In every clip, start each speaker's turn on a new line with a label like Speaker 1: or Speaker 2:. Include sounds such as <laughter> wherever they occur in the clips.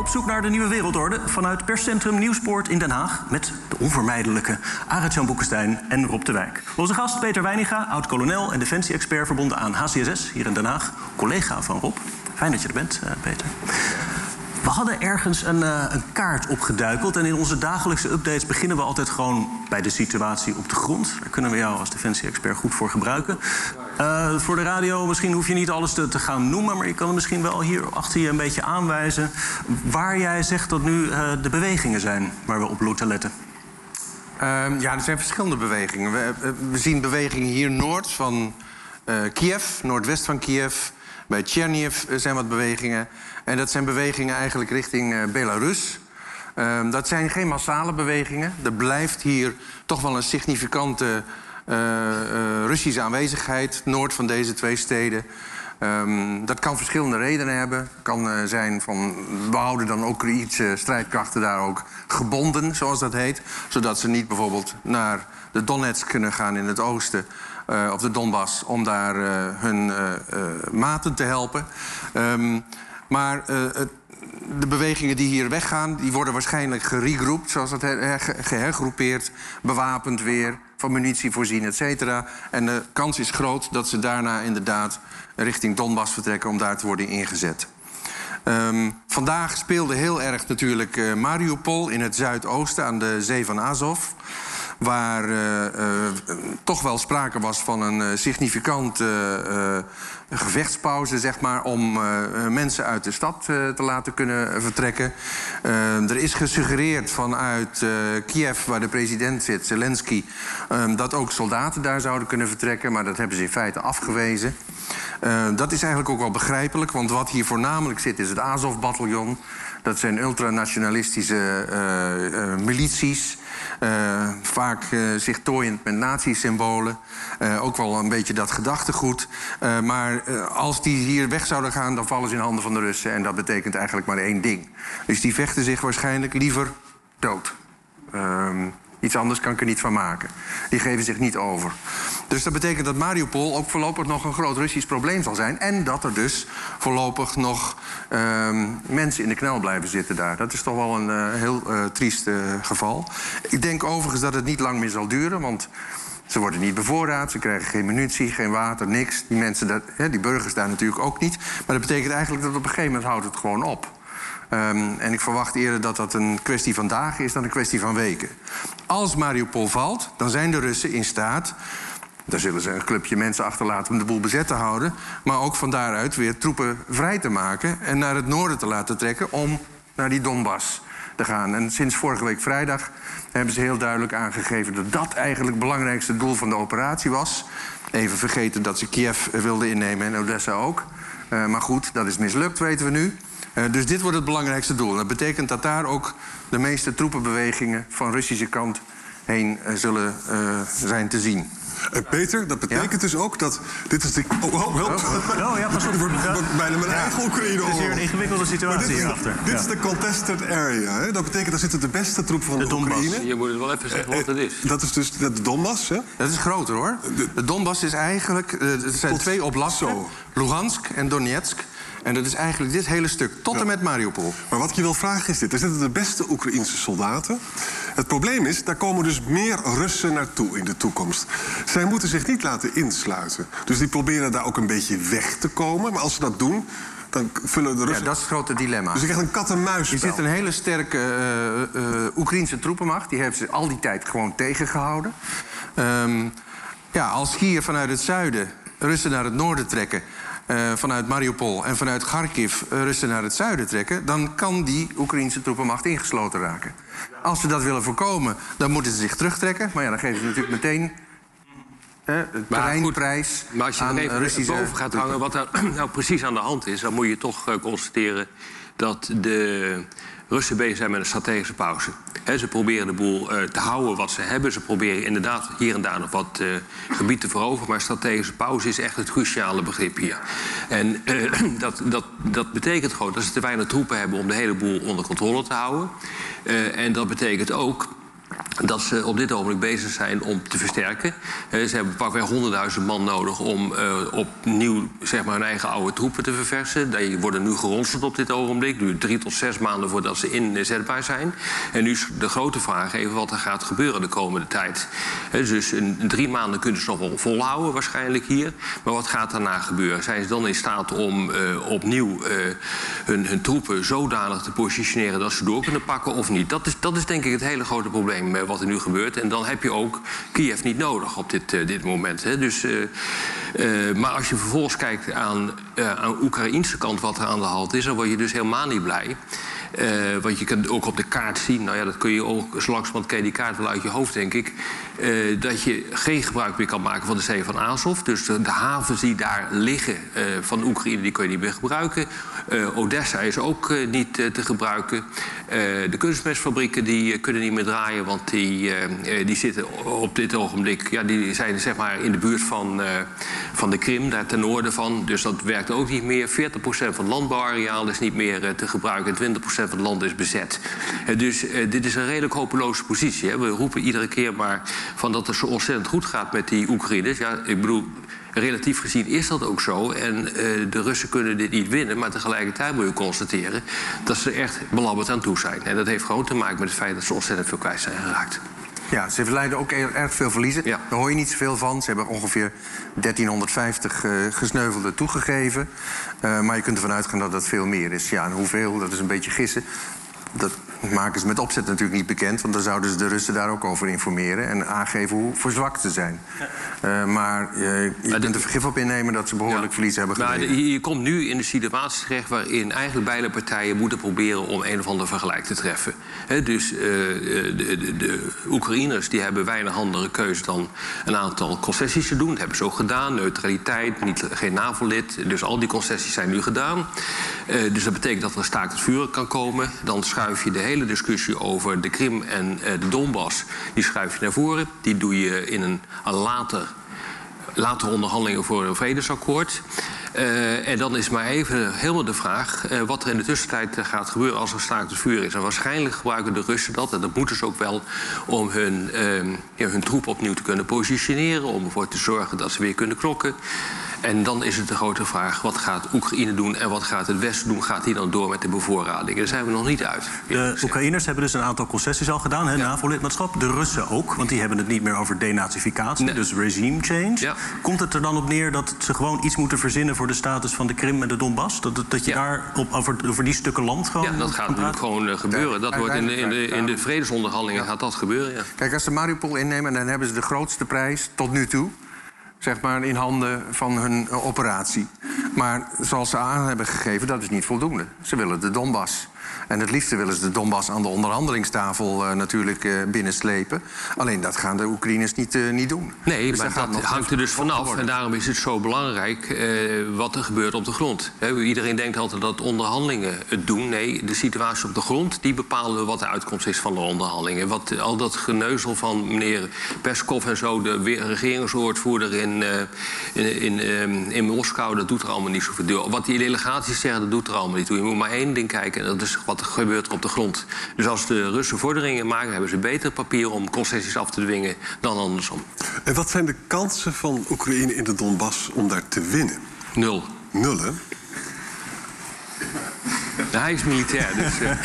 Speaker 1: Op zoek naar de nieuwe wereldorde vanuit perscentrum Nieuwspoort in Den Haag... met de onvermijdelijke Arend-Jan en Rob de Wijk. Onze gast Peter Weininga, oud-kolonel en defensie-expert... verbonden aan HCSS hier in Den Haag. Collega van Rob. Fijn dat je er bent, uh, Peter. We hadden ergens een, uh, een, kaart opgeduikeld. En in onze dagelijkse updates beginnen we altijd gewoon bij de situatie op de grond. Daar kunnen we jou als defensie-expert goed voor gebruiken. Uh, voor de radio, misschien hoef je niet alles te, gaan noemen, maar je kan er misschien wel hier achter je een beetje aanwijzen waar jij zegt dat nu uh, de bewegingen zijn waar we op moeten letten.
Speaker 2: Uh, ja, er zijn verschillende bewegingen. We, we zien bewegingen hier noord van Kiev, noordwest van Kiev. Bij Cherniv zijn wat bewegingen. En dat zijn bewegingen eigenlijk richting uh, Belarus. Uh, dat zijn geen massale bewegingen. Er blijft hier toch wel een significante uh, Russische aanwezigheid... noord van deze twee steden. Um, dat kan verschillende redenen hebben. Kan zijn van, we houden dan Oekraïnse strijdkrachten daar ook gebonden, zoals dat heet. Zodat ze niet bijvoorbeeld naar de Donetsk kunnen gaan in het oosten... Of de Donbass, om daar hun maten te helpen. Um, maar de bewegingen die hier weggaan, die worden waarschijnlijk geregroept, zoals dat gehergroepeerd, bewapend weer, van munitie voorzien, et cetera. En de kans is groot dat ze daarna inderdaad richting Donbass vertrekken om daar te worden ingezet. Um, vandaag speelde heel erg natuurlijk uh, Mariupol in het zuidoosten aan de zee van Azov. Waar uh, uh, toch wel sprake was van een significante gevechtspauze, zeg maar, om mensen uit de stad te laten kunnen vertrekken. er is gesuggereerd vanuit Kiev, waar de president zit, Zelensky, dat ook soldaten daar zouden kunnen vertrekken, maar dat hebben ze in feite afgewezen. Uh, dat is eigenlijk ook wel begrijpelijk, want wat hier voornamelijk zit is het Azov-bataljon. Dat zijn ultranationalistische uh, uh, milities. vaak zich tooiend met nazi-symbolen. ook wel een beetje dat gedachtegoed. maar als die hier weg zouden gaan, dan vallen ze in handen van de Russen. En dat betekent eigenlijk maar één ding. Dus die vechten zich waarschijnlijk liever dood. Ehm, Iets anders kan ik er niet van maken. Die geven zich niet over. Dus dat betekent dat Mariupol ook voorlopig nog een groot Russisch probleem zal zijn. En dat er dus voorlopig nog uh, mensen in de knel blijven zitten daar. Dat is toch wel een uh, heel uh, triest uh, geval. Ik denk overigens dat het niet lang meer zal duren. Want ze worden niet bevoorraad, ze krijgen geen munitie, geen water, niks. Die, mensen dat, hè, die burgers daar natuurlijk ook niet. Maar dat betekent eigenlijk dat op een gegeven moment houdt het gewoon op. Um, en ik verwacht eerder dat dat een kwestie van dagen is dan een kwestie van weken. Als Mariupol valt, dan zijn de Russen in staat. Daar zullen ze een clubje mensen achterlaten om de boel bezet te houden. Maar ook van daaruit weer troepen vrij te maken en naar het noorden te laten trekken om naar die Donbass te gaan. En sinds vorige week vrijdag hebben ze heel duidelijk aangegeven dat dat eigenlijk het belangrijkste doel van de operatie was. Even vergeten dat ze Kiev wilden innemen en Odessa ook. Uh, maar goed, dat is mislukt, weten we nu. Uh, dus dit wordt het belangrijkste doel. Dat betekent dat daar ook de meeste troepenbewegingen van Russische kant heen uh, zullen uh, zijn te zien.
Speaker 3: En Peter, dat betekent ja? dus ook dat. Dit is de. Oh, oh help.
Speaker 1: Oh, ja, pas op. <laughs>
Speaker 3: wordt ja. bijna mijn ja. eigen Oekraïne.
Speaker 1: Het is hier een ingewikkelde situatie
Speaker 3: dit
Speaker 1: hierachter.
Speaker 3: Is, dit is de contested area. Hè? Dat betekent dat zitten de beste troepen van de,
Speaker 1: de
Speaker 3: Oekraïne.
Speaker 4: Je moet het wel even zeggen wat het is.
Speaker 3: Dat is dus de Donbass. Hè?
Speaker 2: Dat is groter hoor. De, de Donbass is eigenlijk. Er zijn Tot twee oblasten: Lugansk en Donetsk. En dat is eigenlijk dit hele stuk, tot ja. en met Mariupol.
Speaker 3: Maar wat ik je wil vragen is dit. Er zitten de beste Oekraïnse soldaten. Het probleem is, daar komen dus meer Russen naartoe in de toekomst. Zij moeten zich niet laten insluiten. Dus die proberen daar ook een beetje weg te komen. Maar als ze dat doen, dan vullen de Russen...
Speaker 2: Ja, dat is het grote dilemma.
Speaker 3: Dus je krijgt een kat-en-muisspel.
Speaker 2: Je zit een hele sterke uh, uh, Oekraïnse troepenmacht. Die heeft ze al die tijd gewoon tegengehouden. Um, ja, als hier vanuit het zuiden Russen naar het noorden trekken... Uh, vanuit Mariupol en vanuit Kharkiv Russen naar het zuiden trekken... dan kan die Oekraïnse troepenmacht ingesloten raken. Als ze dat willen voorkomen, dan moeten ze zich terugtrekken. Maar ja, dan geven ze natuurlijk meteen terreinprijs
Speaker 4: maar als je
Speaker 2: aan
Speaker 4: even
Speaker 2: Russische
Speaker 4: boven gaat hangen wat er <clears throat> nou precies aan de hand is... dan moet je toch uh, constateren dat de Russen bezig zijn met een strategische pauze. Ze proberen de boel uh, te houden wat ze hebben. Ze proberen inderdaad hier en daar nog wat uh, gebied te veroveren. Maar strategische pauze is echt het cruciale begrip hier. En uh, <clears throat> dat, dat, dat betekent gewoon dat ze te weinig troepen hebben om de hele boel onder controle te houden. en dat betekent ook dat ze op dit ogenblik bezig zijn om te versterken. ze hebben pakweg 100.000 man nodig om uh, opnieuw zeg maar, hun eigen oude troepen te verversen. Die worden nu geronseld op dit ogenblik. Duurt drie tot zes maanden voordat ze inzetbaar zijn. En nu is de grote vraag even wat er gaat gebeuren de komende tijd. dus in drie maanden kunnen ze nog wel volhouden waarschijnlijk hier. Maar wat gaat daarna gebeuren? Zijn ze dan in staat om opnieuw hun, hun troepen zodanig te positioneren dat ze door kunnen pakken of niet? Dat is, dat is denk ik het hele grote probleem wat er nu gebeurt. En dan heb je ook Kiev niet nodig op dit, uh, dit moment. Hè. Dus, uh, maar als je vervolgens kijkt aan, aan de Oekraïnse kant wat er aan de hand is... dan word je dus helemaal niet blij. Uh, want je kunt ook op de kaart zien, nou ja, dat kun je ook zo langzamerhand ken die kaart wel uit je hoofd, denk ik. Dat je geen gebruik meer kan maken van de zee van Azov. Dus de, havens die daar liggen van Oekraïne, die kun je niet meer gebruiken. Odessa is ook niet te gebruiken. de kunstmestfabrieken die kunnen niet meer draaien, want die, die zitten op dit ogenblik, ja, die zijn zeg maar in de buurt van, van de Krim, daar ten noorden van. Dus dat werkt ook niet meer. 40% van het landbouwareaal is niet meer te gebruiken en 20% van het land is bezet. Dus uh, dit is een redelijk hopeloze positie. We roepen iedere keer maar van dat het zo ontzettend goed gaat met die Oekraïners. Ja, ik bedoel, relatief gezien is dat ook zo. En de Russen kunnen dit niet winnen. Maar tegelijkertijd moet je constateren dat ze er echt belabberd aan toe zijn. En dat heeft gewoon te maken met het feit dat ze ontzettend veel kwijt zijn geraakt.
Speaker 2: Ja, ze verleiden ook erg veel verliezen. Ja. Daar hoor je niet zoveel van. Ze hebben ongeveer 1350 uh, gesneuvelden toegegeven. Uh, maar je kunt ervan uitgaan dat dat veel meer is. Ja, en hoeveel, dat is een beetje gissen. Dat maken ze met opzet natuurlijk niet bekend. Want dan zouden ze de Russen daar ook over informeren. En aangeven hoe verzwakt ze zijn. Ja. Uh, maar je, je kunt er vergif op innemen dat ze behoorlijk ja. verlies hebben geleden.
Speaker 4: Nou, je, je komt nu in de situatie terecht waarin eigenlijk beide partijen moeten proberen om een of ander vergelijk te treffen. He, dus uh, de, de, de, Oekraïners die hebben weinig andere keuze dan een aantal concessies te doen. Dat hebben ze ook gedaan. Neutraliteit, niet, geen NAVO-lid. Dus al die concessies zijn nu gedaan. Uh, dus dat betekent dat er een staakt het vuren kan komen. Dan schuif je de hele discussie over de Krim en uh, de Donbass... die schuif je naar voren. Die doe je in een, een later, later onderhandelingen voor een vredesakkoord. Uh, en dan is maar even helemaal de vraag uh, wat er in de tussentijd gaat gebeuren als er staakt het vuur is. En waarschijnlijk gebruiken de Russen dat, en dat moeten ze ook wel, om hun, ja, hun troep opnieuw te kunnen positioneren, om ervoor te zorgen dat ze weer kunnen klokken. En dan is het de grote vraag: wat gaat Oekraïne doen en wat gaat het Westen doen? Gaat hij dan door met de bevoorrading? Daar zijn we nog niet uit.
Speaker 1: De Oekraïners hebben dus een aantal concessies al gedaan, hè, ja. NAVO-lidmaatschap. De Russen ook, want die hebben het niet meer over denazificatie, nee. dus regime change. Ja. Komt het er dan op neer dat ze gewoon iets moeten verzinnen voor de status van de Krim en de Donbass? Dat, dat je ja. daar op, over, over die stukken land gewoon.
Speaker 4: Ja, dat gaat natuurlijk gewoon uh, gebeuren. Dat wordt in de, in de, in de vredesonderhandelingen gaat dat gebeuren. Ja.
Speaker 2: Kijk, als ze Mariupol innemen, dan hebben ze de grootste prijs tot nu toe zeg maar, in handen van hun uh, operatie. Maar zoals ze aan hebben gegeven, dat is niet voldoende. Ze willen de Donbass. En het liefste willen ze de Donbass aan de onderhandelingstafel uh, natuurlijk uh, binnenslepen. Alleen dat gaan de Oekraïners niet, uh, niet doen.
Speaker 4: Nee, dus maar dat hangt er dus vanaf. En daarom is het zo belangrijk wat er gebeurt op de grond. He, iedereen denkt altijd dat onderhandelingen het doen. Nee, de situatie op de grond die bepalen wat de uitkomst is van de onderhandelingen. Wat, al dat geneuzel van meneer Peskov en zo, de regeringswoordvoerder in, in, in, in Moskou, dat doet er allemaal niet zoveel. Wat die delegaties zeggen, dat doet er allemaal niet toe. Je moet maar één ding kijken, en dat is wat er gebeurt er op de grond. Dus als de Russen vorderingen maken, hebben ze beter papier om concessies af te dwingen dan andersom.
Speaker 3: En wat zijn de kansen van Oekraïne in de Donbass om daar te winnen?
Speaker 4: Nul.
Speaker 3: Nul, hè?
Speaker 4: hij is militair, dus... Uh... <laughs>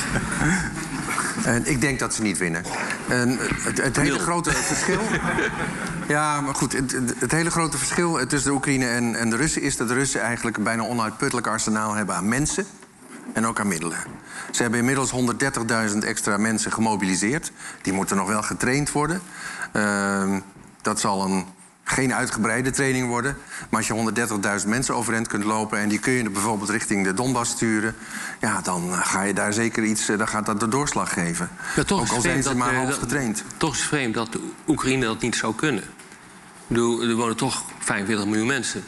Speaker 2: En ik denk dat ze niet winnen. En het, het hele grote verschil. <laughs> Ja, maar goed. Het, het, hele grote verschil tussen de Oekraïne en, en de Russen is dat de Russen eigenlijk een bijna onuitputtelijk arsenaal hebben aan mensen en ook aan middelen. Ze hebben inmiddels 130.000 extra mensen gemobiliseerd. Die moeten nog wel getraind worden. Uh, dat zal een, geen uitgebreide training worden. Maar als je 130.000 mensen overeind kunt lopen... en die kun je bijvoorbeeld richting de Donbass sturen... ja, dan ga je daar zeker iets... dan gaat dat de doorslag geven. Ja, toch Ook al zijn ze maar half getraind.
Speaker 4: Toch is het vreemd dat Oekraïne dat niet zou kunnen. Er wonen toch 45 miljoen mensen.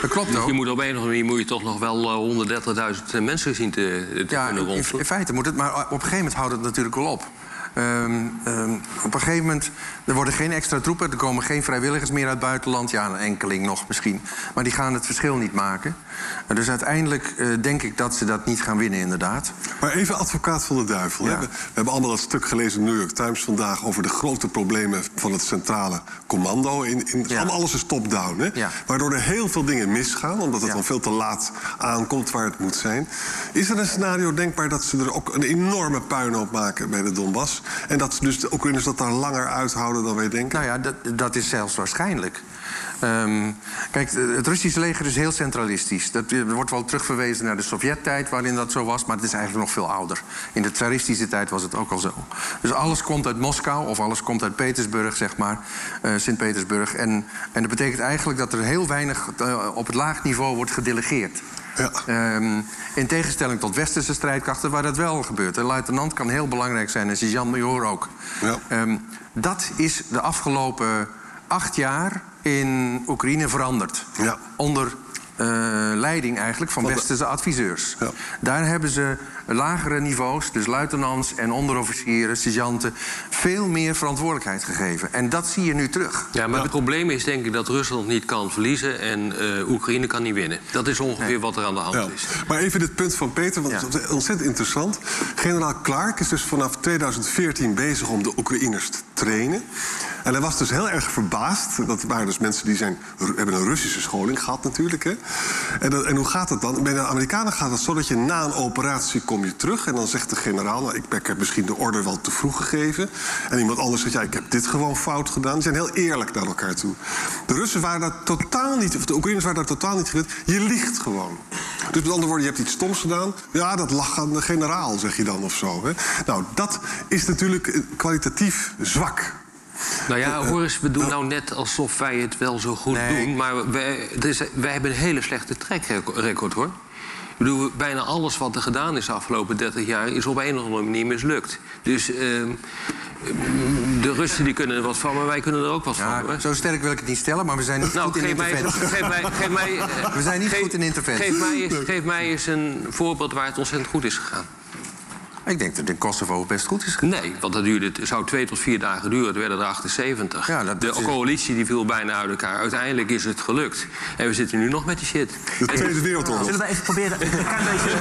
Speaker 2: Dat klopt
Speaker 4: Dus
Speaker 2: ook.
Speaker 4: je moet op een of andere manier moet je toch nog wel eh, 130.000 mensen zien te, te
Speaker 2: Ja,
Speaker 4: kunnen
Speaker 2: in,
Speaker 4: ronselen.
Speaker 2: in feite moet het, maar op een gegeven moment houdt het natuurlijk wel op. Ehm, ehm, op een gegeven moment, er worden geen extra troepen, er komen geen vrijwilligers meer uit het buitenland. Ja, een enkeling nog misschien. Maar die gaan het verschil niet maken. Dus uiteindelijk eh, denk ik dat ze dat niet gaan winnen, inderdaad.
Speaker 3: Maar even advocaat van de duivel. hè. We, we hebben allemaal dat stuk gelezen in de New York Times vandaag... over de grote problemen van het centrale commando. In, in,
Speaker 2: Ja.
Speaker 3: allemaal Alles is top-down. hè.
Speaker 2: Ja.
Speaker 3: Waardoor er heel veel dingen misgaan... omdat het dan veel te laat aankomt waar het moet zijn. Is er een scenario denkbaar dat ze er ook een enorme puinhoop maken bij de Donbass? En dat ze dus de Oekraïners dat daar langer uithouden dan wij denken?
Speaker 2: Nou ja, dat, dat is zelfs waarschijnlijk. Ehm, kijk, het Russische leger is heel centralistisch. Dat eh, wordt wel terugverwezen naar de Sovjet-tijd, waarin dat zo was, maar het is eigenlijk nog veel ouder. In de tsaristische tijd was het ook al zo. Dus alles komt uit Moskou of alles komt uit Petersburg, zeg maar, eh, Sint-Petersburg. En, en dat betekent eigenlijk dat er heel weinig eh, op het laag niveau wordt gedelegeerd.
Speaker 3: Ja.
Speaker 2: Ehm, in tegenstelling tot westerse strijdkrachten, waar dat wel gebeurt. Een luitenant kan heel belangrijk zijn en sergeant-major ook.
Speaker 3: Ja.
Speaker 2: Ehm, dat is de afgelopen acht jaar in Oekraïne veranderd.
Speaker 3: Ja.
Speaker 2: Onder eh, leiding eigenlijk van
Speaker 3: Van
Speaker 2: westerse adviseurs.
Speaker 3: Ja.
Speaker 2: Daar hebben ze lagere niveaus, dus luitenants en onderofficieren, sergeanten, veel meer verantwoordelijkheid gegeven. En dat zie je nu terug.
Speaker 4: Ja, maar het probleem is denk ik dat Rusland niet kan verliezen en eh, Oekraïne kan niet winnen. Dat is ongeveer wat er aan de hand
Speaker 3: Ja.
Speaker 4: is.
Speaker 3: Maar even dit punt van Peter, want
Speaker 2: Ja.
Speaker 3: het is ontzettend interessant. Generaal Clark is dus vanaf 2014 bezig om de Oekraïners te trainen. En hij was dus heel erg verbaasd. Dat waren dus mensen die zijn, hebben een Russische scholing gehad natuurlijk. Hè. En, dat- en hoe gaat het dan? Bij de Amerikanen gaat het zo dat je na een operatie kom je terug... en dan zegt de generaal, nou, ik, ik heb misschien de order wel te vroeg gegeven. En iemand anders zegt, ja, ik heb dit gewoon fout gedaan. Die zijn heel eerlijk naar elkaar toe. De Russen waren daar totaal niet, of de Oekraïners waren daar totaal niet gewend. Je liegt gewoon. Dus met andere woorden, je hebt iets stoms gedaan. Ja, dat lag aan de generaal, zeg je dan of zo. Hè? Nou, dat is natuurlijk eh, kwalitatief zwak.
Speaker 4: Nou ja, Horace, we doen nou net alsof wij het wel zo goed
Speaker 2: Nee.
Speaker 4: doen. Maar wij, er is, wij hebben een hele slechte trackrecord, hoor. Ik bedoel, bijna alles wat er gedaan is de afgelopen 30 jaar... is op een of andere manier mislukt. Dus ehm, de Russen die kunnen er wat van, maar wij kunnen er ook wat
Speaker 2: Ja,
Speaker 4: van.
Speaker 2: zo sterk wil ik het niet stellen, maar we zijn niet
Speaker 4: Nou,
Speaker 2: goed in
Speaker 4: mij,
Speaker 2: interventie.
Speaker 4: geef mij, geef mij, eh,
Speaker 2: We zijn niet
Speaker 4: geef-
Speaker 2: goed in interventie.
Speaker 4: Geef mij, eens, geef mij eens een voorbeeld waar het ontzettend goed is gegaan.
Speaker 2: Ik denk dat het in Kosovo best goed is gegaan.
Speaker 4: Nee, want dat duurde, het zou twee tot vier dagen duren. Er werden er 78.
Speaker 2: Ja, dat-
Speaker 4: de
Speaker 2: dat is-
Speaker 4: coalitie die viel bijna uit elkaar. Uiteindelijk is het gelukt. En we zitten nu nog met die shit.
Speaker 3: De Tweede Wereldoorlog.
Speaker 1: Zullen we even proberen een klein beetje... <laughs>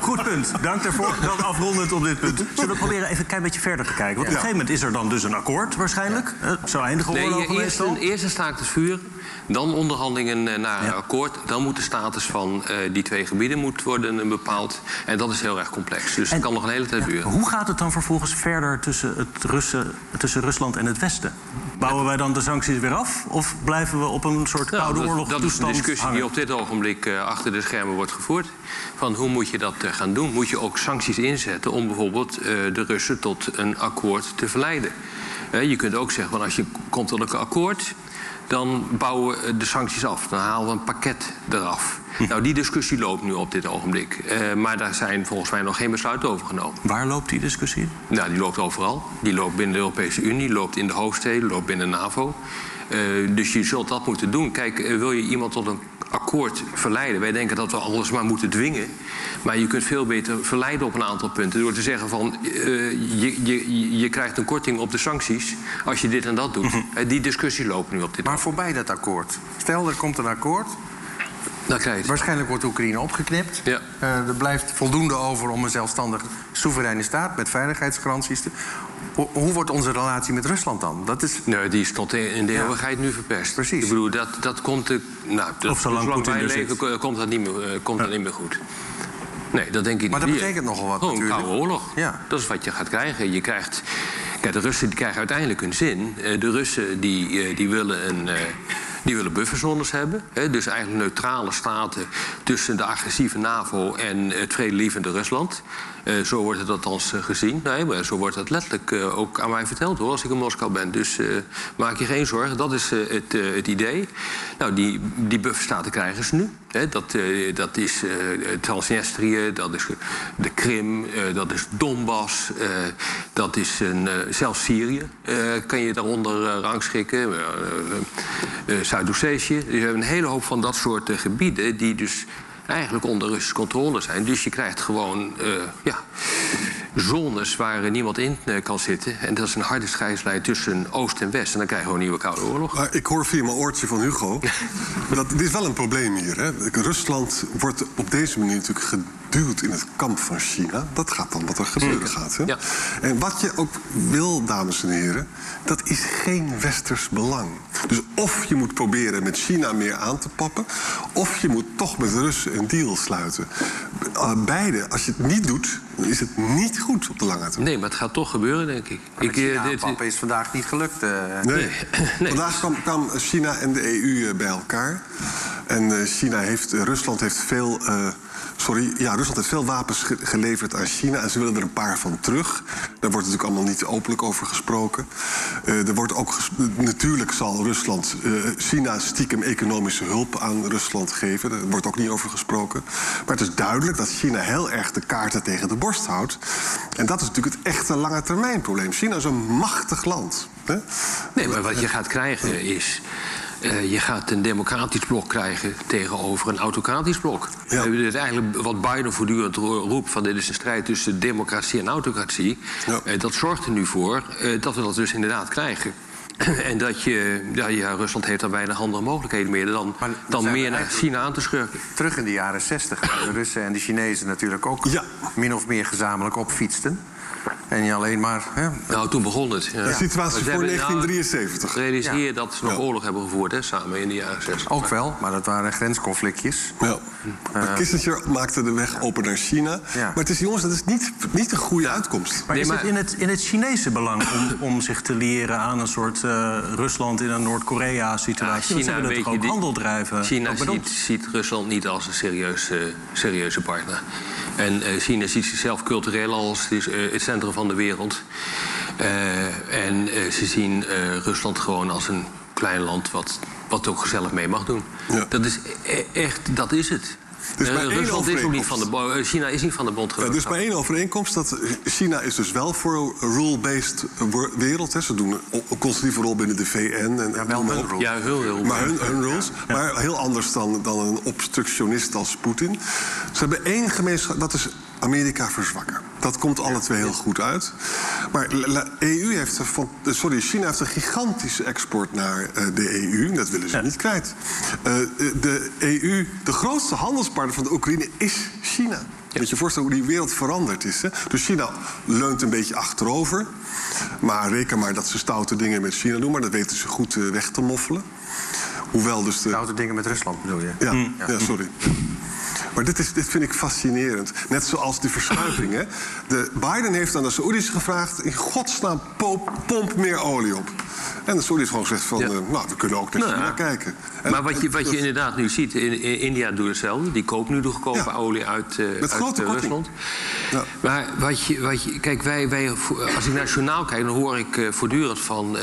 Speaker 1: Goed punt. Dank daarvoor. Dan afrondend op dit punt. Zullen we proberen even een klein beetje verder te kijken? Want op een gegeven moment is er dan dus een akkoord waarschijnlijk. Eh, Zo eindigen
Speaker 4: Nee,
Speaker 1: oorlogen
Speaker 4: eerst,
Speaker 1: meestal.
Speaker 4: een, eerst een staakt het vuur. Dan onderhandelingen eh, naar een akkoord. Dan moet de status van eh, die twee gebieden moet worden bepaald. En dat is heel erg complex. Dus het kan nog een hele tijd duren.
Speaker 1: Hoe gaat het dan vervolgens verder tussen, het Russen, tussen Rusland en het Westen? Bouwen wij dan de sancties weer af? Of blijven we op een soort
Speaker 4: Nou,
Speaker 1: koude
Speaker 4: dat,
Speaker 1: oorlog
Speaker 4: dat is een discussie
Speaker 1: hangen?
Speaker 4: die op dit ogenblik eh, achter de schermen wordt gevoerd. Van hoe moet je dat eh, gaan doen? Moet je ook sancties inzetten om bijvoorbeeld eh, de Russen tot een akkoord te verleiden? Je kunt ook zeggen, van als je komt tot een akkoord, dan bouwen we de sancties af. Dan halen we een pakket eraf.
Speaker 1: Hm.
Speaker 4: Nou, die discussie loopt nu op dit ogenblik. Eh, maar daar zijn volgens mij nog geen besluiten over genomen.
Speaker 1: Waar loopt die discussie?
Speaker 4: Nou, die loopt overal. Die loopt binnen de Europese Unie, loopt in de hoofdsteden, loopt binnen de NAVO. Eh, dus je zult dat moeten doen. Kijk, eh, wil je iemand tot een akkoord verleiden? Wij denken dat we alles maar moeten dwingen. Maar je kunt veel beter verleiden op een aantal punten. Door te zeggen van, eh, je, je, je krijgt een korting op de sancties als je dit en dat doet. Eh, die discussie loopt nu op dit
Speaker 2: Maar voorbij dat akkoord. Stel, er komt een akkoord.
Speaker 4: Dan krijg je het.
Speaker 2: Waarschijnlijk wordt Oekraïne opgeknipt.
Speaker 4: Ja.
Speaker 2: Eh, er blijft voldoende over om een zelfstandig soevereine staat met veiligheidsgaranties te. Hoe, hoe wordt onze relatie met Rusland dan? Dat is.
Speaker 4: Nee, die is tot in de eeuwigheid nu verpest.
Speaker 2: Precies.
Speaker 4: Ik bedoel, dat, dat komt... De, nou, dat,
Speaker 1: Of zolang Poetin er
Speaker 4: leven, komt dat niet meer, eh, komt dat niet meer goed. Nee, dat denk ik
Speaker 2: Maar dat betekent nogal wat
Speaker 4: Gewoon een
Speaker 2: natuurlijk.
Speaker 4: koude oorlog.
Speaker 2: Ja.
Speaker 4: Dat is wat je gaat krijgen. Je krijgt... Kijk, de Russen die krijgen uiteindelijk hun zin. Eh, De Russen die, eh, die willen een... die willen bufferzones hebben. Dus eigenlijk neutrale staten tussen de agressieve NAVO en het vredelievende Rusland. Eh, zo wordt het althans eh, gezien. Nee, maar zo wordt het letterlijk eh, ook aan mij verteld hoor, als ik in Moskou ben. Dus maak je geen zorgen, dat is het, het idee. Nou, die, die bufferstaten krijgen ze nu. Dat, dat is Transnistrië, dat is de Krim, dat is Donbass, dat is een, zelfs Syrië kan je daaronder rangschikken. Zuid-Ossetië. Dus je hebt een hele hoop van dat soort gebieden die dus eigenlijk onder Russische controle zijn. Dus je krijgt gewoon eh, ja, zones waar niemand in eh, kan zitten. En dat is een harde scheidslijn tussen Oost en West. En dan krijg je gewoon een nieuwe Koude Oorlog.
Speaker 3: Maar ik hoor via mijn oortje van Hugo. maar <laughs> dat, dit is wel een probleem hier. Hè? Rusland wordt op deze manier natuurlijk geduwd in het kamp van China. Dat gaat dan wat er gebeuren gaat. Hè?
Speaker 4: Ja.
Speaker 3: En wat je ook wil, dames en heren, dat is geen westers belang. Dus of je moet proberen met China meer aan te pappen, of je moet toch met de Russen een deal sluiten. Uh, beide, als je het niet doet, dan is het niet goed op de lange termijn.
Speaker 4: Nee, maar het gaat toch gebeuren, denk ik. Eh, dit-
Speaker 2: papa is vandaag niet gelukt. eh.
Speaker 3: Nee.
Speaker 4: Nee. <laughs>
Speaker 3: Vandaag kwam, kwam China en de EU eh, bij elkaar. En eh, China heeft, eh, Rusland heeft veel. eh, sorry, ja, Rusland heeft veel wapens ge- geleverd aan China en ze willen er een paar van terug. Daar wordt natuurlijk allemaal niet openlijk over gesproken. Eh, er wordt ook natuurlijk zal Rusland eh, China stiekem economische hulp aan Rusland geven. Daar wordt ook niet over gesproken. Maar het is duidelijk dat China heel erg de kaarten tegen de borst houdt. En dat is natuurlijk het echte lange termijn probleem. China is een machtig land. Hè?
Speaker 4: Nee, maar wat je gaat krijgen is. Eh, je gaat een democratisch blok krijgen tegenover een autocratisch blok.
Speaker 3: Ja.
Speaker 4: Eh, dit is eigenlijk wat Biden voortdurend ro- roept: van dit is een strijd tussen democratie en autocratie.
Speaker 3: Ja.
Speaker 4: Eh, dat zorgt er nu voor dat we dat dus inderdaad krijgen. <clears throat> en dat je, ja, ja, Rusland heeft daar weinig andere mogelijkheden meer dan,
Speaker 2: Maar
Speaker 4: dan meer naar China aan te schurken.
Speaker 2: Terug in de jaren 60, waar de Russen en de Chinezen natuurlijk ook
Speaker 3: Ja.
Speaker 2: min of meer gezamenlijk opfietsten. En niet alleen maar. Hè,
Speaker 4: Nou, toen begon het. Ja.
Speaker 3: De situatie voor
Speaker 4: hebben
Speaker 3: 1973.
Speaker 4: Nou, realiseer je
Speaker 2: Ja.
Speaker 4: dat ze nog
Speaker 3: Ja.
Speaker 4: oorlog hebben gevoerd hè, samen in de jaren 60.
Speaker 2: ook wel, maar dat waren grensconflictjes.
Speaker 3: Ja. Maar Kissinger maakte de weg open naar China.
Speaker 2: Ja.
Speaker 3: Maar het is, jongens, dat is niet, niet een goede uitkomst.
Speaker 1: Maar
Speaker 4: Nee,
Speaker 1: is
Speaker 4: maar-
Speaker 1: het in het, in het Chinese belang om, om zich te leren aan een soort eh, Rusland in een Noord-Korea-situatie? Ze willen toch ook
Speaker 4: die-
Speaker 1: handel drijven?
Speaker 4: China ziet, Rusland niet als een serieuze, serieuze partner. En eh, China ziet zichzelf cultureel als het, is, centrum van de wereld. Eh, en eh, ze zien eh, Rusland gewoon als een klein land wat, wat ook gezellig mee mag doen.
Speaker 3: Ja.
Speaker 4: Dat is e- echt, dat is het.
Speaker 3: Één
Speaker 4: Rusland is ook niet van de, China is niet van de bond
Speaker 3: Ja, dus maar één overeenkomst. Dat China is dus wel voor een rule-based wereld. Hè. Ze doen een constitutieve rol binnen de VN. En,
Speaker 2: Ja, wel hun rol.
Speaker 4: Ja, heel, heel
Speaker 3: Maar hun, hun rules. Maar heel anders dan, dan een obstructionist als Poetin. Ze hebben één gemeenschap, dat is Amerika verzwakken. Dat komt alle twee heel goed uit. Maar de EU heeft, een eh, sorry, China heeft een gigantische export naar eh, de EU. Dat willen ze niet kwijt. Eh, de EU, de grootste handelspartner van de Oekraïne is China. Moet je voorstellen hoe die wereld veranderd is. Hè? Dus China leunt een beetje achterover. Maar reken maar dat ze stoute dingen met China doen. Maar dat weten ze goed weg te moffelen. Hoewel dus de...
Speaker 2: Stoute dingen met Rusland bedoel je?
Speaker 3: Ja, ja. sorry. Maar dit, is, dit vind ik fascinerend. Net zoals die verschuiving. Hè? De Biden heeft aan de Saoedi's gevraagd... in godsnaam, pomp, pomp meer olie op. En de Saoedi's gewoon gezegd van...
Speaker 4: Ja.
Speaker 3: eh, nou, we kunnen ook naar
Speaker 4: Nou.
Speaker 3: China kijken. En-
Speaker 4: Maar wat je, wat je inderdaad nu ziet, in, in India doet hetzelfde. Die koopt nu de goedkope
Speaker 3: Ja.
Speaker 4: olie uit,
Speaker 3: Met
Speaker 4: uit
Speaker 3: grote.
Speaker 4: Rusland.
Speaker 3: Ja.
Speaker 4: Maar wat je, wat je, kijk, wij, wij, als ik naar het journaal kijk, dan hoor ik voortdurend van.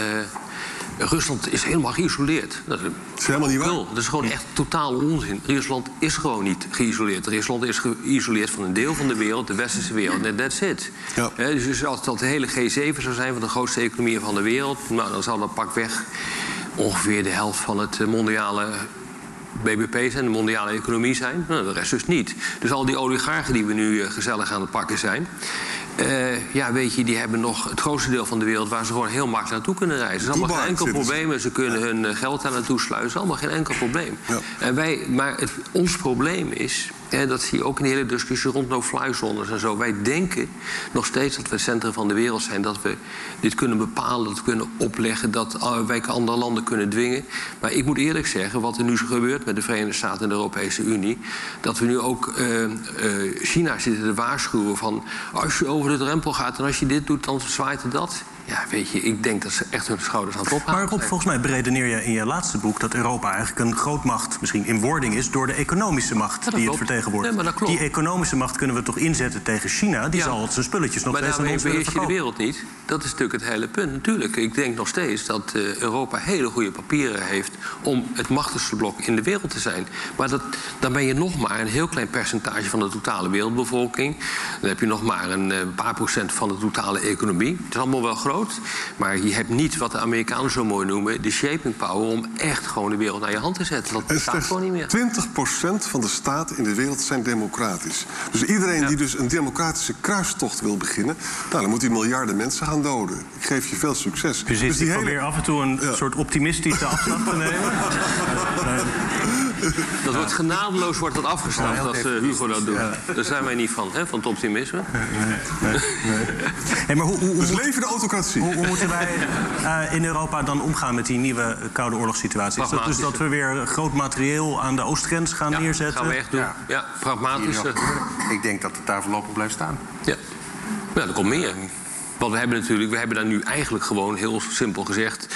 Speaker 4: Rusland is helemaal geïsoleerd. Dat is,
Speaker 3: helemaal niet waar.
Speaker 4: Nul. Dat is gewoon echt totaal onzin. Rusland is gewoon niet geïsoleerd. Rusland is geïsoleerd van een deel van de wereld, de westerse wereld. En that's it.
Speaker 3: Ja.
Speaker 4: Hè, dus als dat de hele G7 zou zijn van de grootste economieën van de wereld, nou, dan zou dat pakweg ongeveer de helft van het eh, mondiale BBP zijn, de mondiale economie zijn. Nou, de rest dus niet. Dus al die oligarchen die we nu eh, gezellig aan het pakken zijn. Eh, ja, weet je, die hebben nog het grootste deel van de wereld waar ze gewoon heel makkelijk naartoe kunnen reizen. Dat is allemaal geen enkel probleem. Ze kunnen hun eh, geld daar naartoe sluizen. Allemaal geen enkel probleem.
Speaker 3: Ja.
Speaker 4: En wij, maar het, ons probleem is, dat zie je ook in de hele discussie rond no-fly zones en zo. Wij denken nog steeds dat we het centrum van de wereld zijn. Dat we dit kunnen bepalen, dat we kunnen opleggen, dat wij andere landen kunnen dwingen. Maar ik moet eerlijk zeggen, wat er nu gebeurt met de Verenigde Staten en de Europese Unie, dat we nu ook eh, eh, China zitten te waarschuwen van als je over de drempel gaat en als je dit doet, dan zwaait het dat. Ja, weet je, ik denk dat ze echt hun schouders aan het ophalen
Speaker 1: Maar Rob, volgens mij beredeneer je in je laatste boek dat Europa eigenlijk een grootmacht, misschien in wording is, door de economische macht die het vertegenwoordigt.
Speaker 4: Nee, maar.
Speaker 1: Die economische macht kunnen we toch inzetten tegen China? Die
Speaker 4: Ja.
Speaker 1: zal zijn spulletjes nog
Speaker 4: Maar
Speaker 1: steeds aan ons willen
Speaker 4: beheers je de wereld niet. Dat is natuurlijk het hele punt. Natuurlijk, ik denk nog steeds dat eh, Europa hele goede papieren heeft... om het machtigste blok in de wereld te zijn. Maar dat, dan ben je nog maar een heel klein percentage van de totale wereldbevolking. Dan heb je nog maar een eh, paar procent van de totale economie. Het is allemaal wel groot. Maar je hebt niet wat de Amerikanen zo mooi noemen... de shaping power om echt gewoon de wereld naar je hand te zetten. Dat
Speaker 3: En
Speaker 4: bestaat gewoon niet meer.
Speaker 3: 20% van de staten in de wereld zijn democratisch. Dus iedereen die dus een democratische kruistocht wil beginnen... Nou, dan moet hij miljarden mensen gaan doden. Ik geef je veel succes.
Speaker 1: Precies,
Speaker 3: dus die
Speaker 1: ik
Speaker 3: hele...
Speaker 1: probeer af en toe een
Speaker 3: Ja.
Speaker 1: soort optimistische afslag te nemen. <laughs>
Speaker 4: Dat wordt genadeloos wordt dat afgestraft
Speaker 2: Ja,
Speaker 4: als
Speaker 2: heel
Speaker 4: eh, Hugo dat doet. Daar zijn wij niet van, hè, van het optimisme.
Speaker 1: Hey, maar hoe, hoe, hoe,
Speaker 3: Dus leven de autocratie.
Speaker 1: hoe, hoe moeten wij eh, in Europa dan omgaan met die nieuwe Koude Oorlogssituatie? Is dat dus dat we weer groot materieel aan de oostgrens gaan
Speaker 4: Ja,
Speaker 1: neerzetten?
Speaker 4: gaan we echt doen. Ja,
Speaker 2: Ja.
Speaker 4: pragmatisch.
Speaker 2: Ik denk dat het daar voorlopig blijft staan.
Speaker 4: Ja. ja, er komt meer. Want we hebben natuurlijk, we hebben daar nu eigenlijk gewoon heel simpel gezegd.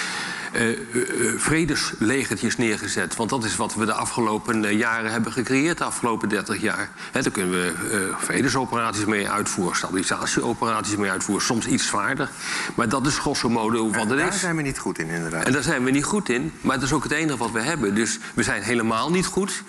Speaker 4: Eh, eh, eh, vredeslegertjes neergezet. Want dat is wat we de afgelopen jaren hebben gecreëerd, de afgelopen 30 jaar. Hè, daar kunnen we vredesoperaties mee uitvoeren, stabilisatieoperaties mee uitvoeren, soms iets zwaarder. Maar dat is grosso modo wat het
Speaker 2: Daar
Speaker 4: is.
Speaker 2: zijn we niet goed in, inderdaad.
Speaker 4: En daar zijn we niet goed in, maar dat is ook het enige wat we hebben. Dus we zijn helemaal niet goed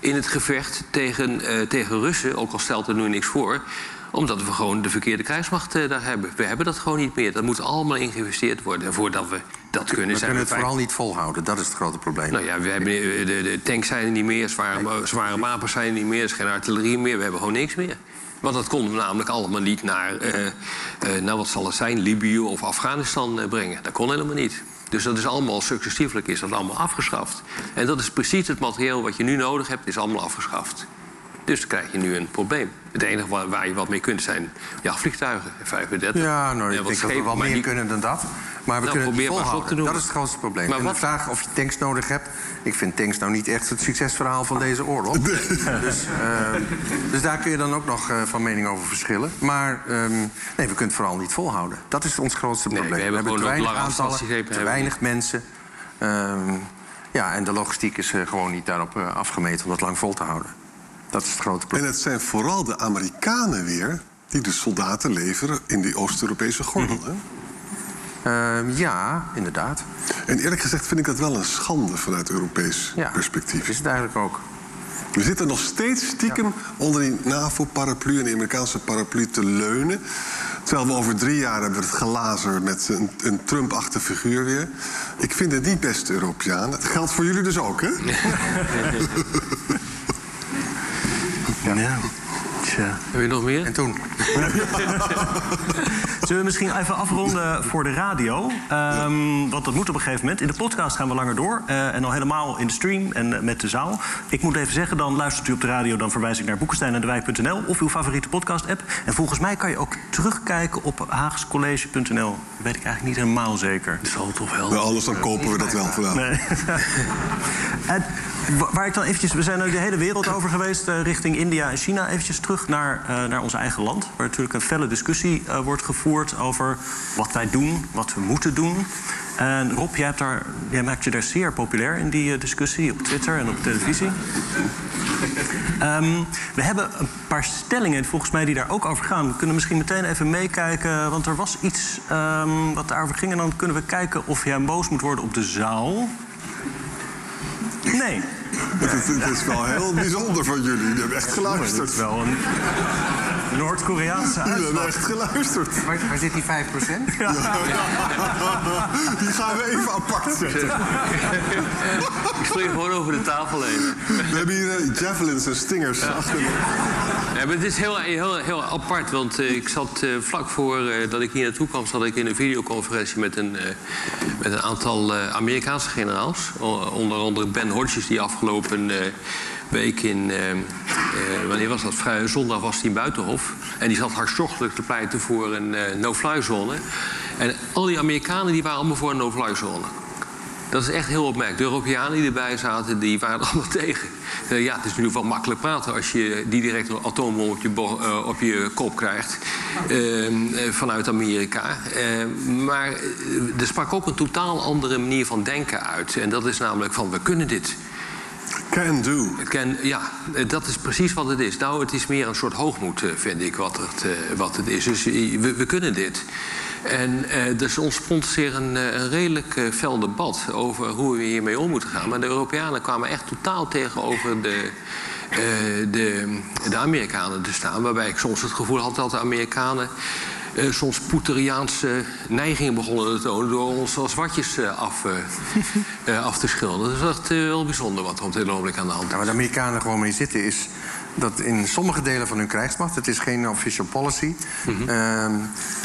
Speaker 4: in het gevecht tegen, tegen Russen, ook al stelt er nu niks voor omdat we gewoon de verkeerde krijgsmacht daar hebben. We hebben dat gewoon niet meer. Dat moet allemaal in geïnvesteerd worden. En voordat we dat kunnen,
Speaker 2: we
Speaker 4: zijn
Speaker 2: kunnen het
Speaker 4: we
Speaker 2: vooral niet volhouden. Dat is het grote probleem.
Speaker 4: Nou ja, we hebben, eh, de, de tanks zijn er niet meer, zware, zware wapens zijn er niet meer, er is geen artillerie meer, we hebben gewoon niks meer. Want dat konden we namelijk allemaal niet naar, eh, nou wat zal het zijn, Libië of Afghanistan brengen. Dat kon helemaal niet. Dus dat is allemaal successieflijk is dat allemaal afgeschaft. En dat is precies het materieel wat je nu nodig hebt, is allemaal afgeschaft. Dus dan krijg je nu een probleem. Het enige waar, waar je wat mee kunt zijn jachtvliegtuigen, 35.
Speaker 2: Ja, nou, ik denk dat we wel meer
Speaker 4: niet-
Speaker 2: kunnen dan dat. Maar we
Speaker 4: Nou,
Speaker 2: kunnen het
Speaker 4: op te
Speaker 2: volhouden.
Speaker 4: doen.
Speaker 2: Dat is het grootste probleem.
Speaker 4: Maar
Speaker 2: en
Speaker 4: wat-
Speaker 2: de vraag of je tanks nodig hebt... Ik vind tanks nou niet echt het succesverhaal van deze oorlog. <laughs> dus, eh, dus daar kun je dan ook nog eh, van mening over verschillen. Maar ehm, nee, we kunnen het vooral niet volhouden. Dat is ons grootste
Speaker 4: Nee,
Speaker 2: probleem.
Speaker 4: we hebben gewoon
Speaker 2: te weinig
Speaker 4: lange
Speaker 2: aantallen, te
Speaker 4: hebben we
Speaker 2: weinig mensen. Ehm, ja, en de logistiek is eh, gewoon niet daarop eh, afgemeten om dat lang vol te houden. Dat is het grote
Speaker 3: En het zijn vooral de Amerikanen weer... die de soldaten leveren in die Oost-Europese gordel.
Speaker 4: Mhm.
Speaker 3: hè?
Speaker 2: Ehm, ja, inderdaad.
Speaker 3: En eerlijk gezegd vind ik dat wel een schande vanuit Europees
Speaker 2: Ja,
Speaker 3: perspectief.
Speaker 2: is het eigenlijk ook.
Speaker 3: We zitten nog steeds stiekem onder die NAVO-paraplu en de Amerikaanse paraplu te leunen. Terwijl we over drie jaar hebben het gelazer met een, een Trump-achtige figuur weer. Ik vind het niet best Europeaan. Dat geldt voor jullie dus ook, hè? <laughs> <laughs>
Speaker 1: Ja. Tja.
Speaker 4: Heb je nog meer?
Speaker 2: En toen? <laughs>
Speaker 1: Zullen we misschien even afronden voor de radio? Ehm, want dat moet op een gegeven moment. In de podcast gaan we langer door. eh, en al helemaal in de stream en met de zaal. Ik moet even zeggen, dan luistert u op de radio... dan verwijs ik naar boekenstein en de Wijk.nl of uw favoriete podcast-app. En volgens mij kan je ook terugkijken op haagscollege.nl. Dat weet ik eigenlijk niet helemaal zeker.
Speaker 4: Dat zal toch wel.
Speaker 3: Nou, anders dan kopen we dat wel vandaan.
Speaker 1: Nee. <laughs> waar ik dan eventjes... We zijn nu de hele wereld over geweest eh, richting India en China. Eventjes terug naar, eh, naar ons eigen land. Waar natuurlijk een felle discussie eh, wordt gevoerd over wat wij doen, wat we moeten doen. En Rob, jij, hebt daar, jij maakt je daar zeer populair in die discussie op Twitter en op televisie. Ehm, we hebben een paar stellingen volgens mij die daar ook over gaan. We kunnen misschien meteen even meekijken, want er was iets ehm, wat daarover ging. En dan kunnen we kijken of jij boos moet worden op de zaal. Nee.
Speaker 3: Het, is- het is wel heel bijzonder van jullie. Jullie hebben echt geluisterd.
Speaker 1: is wel een Noord-Koreaanse uitslag.
Speaker 3: echt geluisterd.
Speaker 2: Waar, waar zit die 5%
Speaker 3: Die gaan we even apart zetten.
Speaker 4: Ik spring gewoon over de tafel heen.
Speaker 3: We hebben hier eh, javelins en stingers achter.
Speaker 4: Ja, maar het is heel, heel, heel apart, want eh, ik zat eh, vlak voor eh, dat ik hier naartoe kwam... zat ik in een videoconferentie met een, eh, met een aantal eh, Amerikaanse generaals. O- onder andere Ben Hodges, die afgelopen eh, week in... eh, eh, wanneer was dat? Vrij, zondag was hij in Buitenhof. En die zat hartstochtelijk te pleiten voor een eh, no-fly zone. En al die Amerikanen die waren allemaal voor een no-fly zone. Dat is echt heel opmerkelijk. De Europeanen die erbij zaten, die waren <laughs> allemaal tegen. Ja, het is ieder geval makkelijk praten als je die direct een atoombom op je, op je kop krijgt uh, vanuit Amerika. maar er sprak ook een totaal andere manier van denken uit. En dat is namelijk van we kunnen dit.
Speaker 3: Can do.
Speaker 4: Can, ja, dat is precies wat het is. Nou, het is meer een soort hoogmoed, vind ik, wat het, wat het is. Dus we, we kunnen dit. En uh, dus ontspond zich een, een redelijk fel debat over hoe we hiermee om moeten gaan. Maar de Europeanen kwamen echt totaal tegenover de, uh, de, de Amerikanen te staan. Waarbij ik soms het gevoel had dat de Amerikanen uh, soms Poeteriaanse neigingen begonnen te tonen door ons als watjes uh, af, uh, af te schilderen. Dat is echt heel bijzonder wat er op dit ogenblik aan de hand is.
Speaker 2: Ja, waar de Amerikanen gewoon mee zitten is dat in sommige delen van hun krijgsmacht, het is geen official policy, mm -hmm. uh,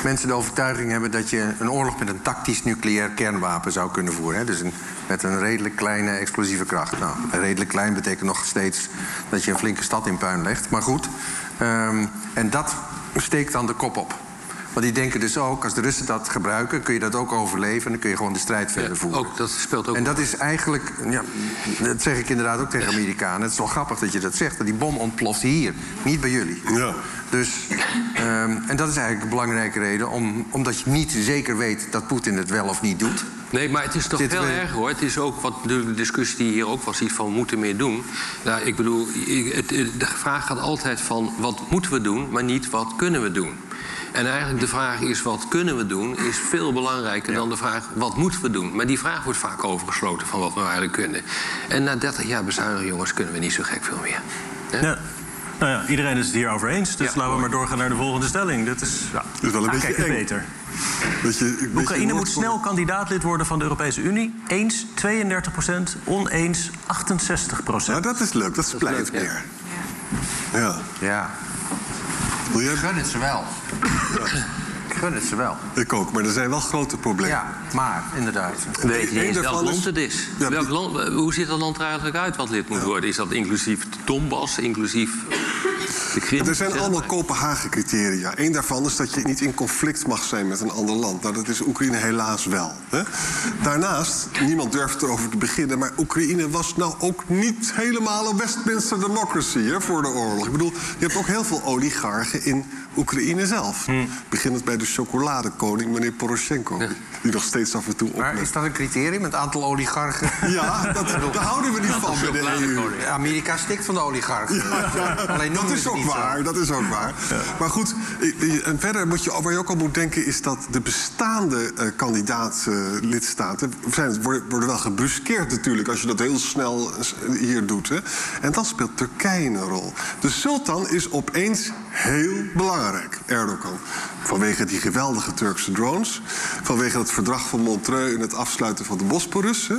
Speaker 2: mensen de overtuiging hebben dat je een oorlog met een tactisch nucleair kernwapen zou kunnen voeren. Hè? Dus een, met een redelijk kleine explosieve kracht. Nou, redelijk klein betekent nog steeds dat je een flinke stad in puin legt. Maar goed, um, en dat steekt dan de kop op. Want die denken dus ook, als de Russen dat gebruiken, kun je dat ook overleven en dan kun je gewoon de strijd verder
Speaker 4: ja,
Speaker 2: voeren.
Speaker 4: Ook, dat speelt ook.
Speaker 2: En dat is eigenlijk, ja, dat zeg ik inderdaad ook tegen Amerikanen. Het is wel grappig dat je dat zegt, dat die bom ontploft hier, niet bij jullie.
Speaker 3: Ja.
Speaker 2: Dus, um, en dat is eigenlijk een belangrijke reden, om, omdat je niet zeker weet dat Poetin het wel of niet doet.
Speaker 4: Nee, maar het is toch
Speaker 2: we-
Speaker 4: erger hoor. Het is ook wat de discussie die hier ook was, iets van we moeten meer doen. Nou, ik bedoel, de vraag gaat altijd van wat moeten we doen, maar niet wat kunnen we doen. En eigenlijk de vraag is wat kunnen we doen, is veel belangrijker dan de vraag wat moeten we doen. Maar die vraag wordt vaak overgesloten van wat we eigenlijk kunnen. En na 30 jaar bezuinigen, jongens, kunnen we niet zo gek veel meer.
Speaker 1: Ja. Nou ja, iedereen is het hier over eens. Dus
Speaker 4: Ja,
Speaker 1: laten we maar doorgaan naar de volgende stelling. Dit is, ja,
Speaker 3: is wel een
Speaker 1: Ah,
Speaker 3: beetje eng.
Speaker 1: beter.
Speaker 3: Dat beetje
Speaker 1: Oekraïne moet snel kandidaatlid worden van de Europese Unie. Eens 32 procent, oneens 68 procent.
Speaker 3: Nou, dat is leuk, dat splijt
Speaker 4: leuk, ja.
Speaker 3: meer. Ja.
Speaker 2: Ja,
Speaker 3: Wil jij?
Speaker 2: gun het ze wel. Ik gun het ze wel.
Speaker 3: Ik ook, maar er zijn wel grote problemen.
Speaker 2: Ja, maar inderdaad.
Speaker 4: We weten niet
Speaker 3: Eén
Speaker 4: eens welk land
Speaker 3: is-
Speaker 4: het is.
Speaker 3: Ja,
Speaker 4: Welk land, hoe ziet dat land er eigenlijk uit wat lid moet worden? Is dat inclusief de Donbass, inclusief?
Speaker 3: Er zijn allemaal
Speaker 4: maar.
Speaker 3: Kopenhagen-criteria. Eén daarvan is dat je niet in conflict mag zijn met een ander land. Nou, dat is Oekraïne helaas wel. Hè? Daarnaast, niemand durft erover te beginnen... maar Oekraïne was nou ook niet helemaal een Westminster democracy hè, voor de oorlog. Ik bedoel, je hebt ook heel veel oligarchen in Oekraïne zelf. Beginnend bij de chocoladekoning, meneer Poroshenko... die nog steeds af en toe
Speaker 2: Maar
Speaker 3: opmerkt.
Speaker 2: is dat een criterium, het aantal oligarchen? <laughs>
Speaker 3: Ja, dat, daar houden we niet van bij de EU.
Speaker 2: Amerika stikt van de oligarchen. Alleen
Speaker 3: Dat
Speaker 2: we
Speaker 3: is ook
Speaker 2: zo.
Speaker 3: waar, dat is ook waar. <laughs> Maar goed, en verder moet je, waar je ook al moet denken... is dat de bestaande eh kandidaat-lidstaten... zijn worden, wel gebruskeerd natuurlijk... als je dat heel snel hier doet. Hè. En dan speelt Turkije een rol. De sultan is opeens heel belangrijk, Erdogan. Vanwege die geweldige Turkse drones... vanwege het verdrag van Montreux... en het afsluiten van de Bosporus.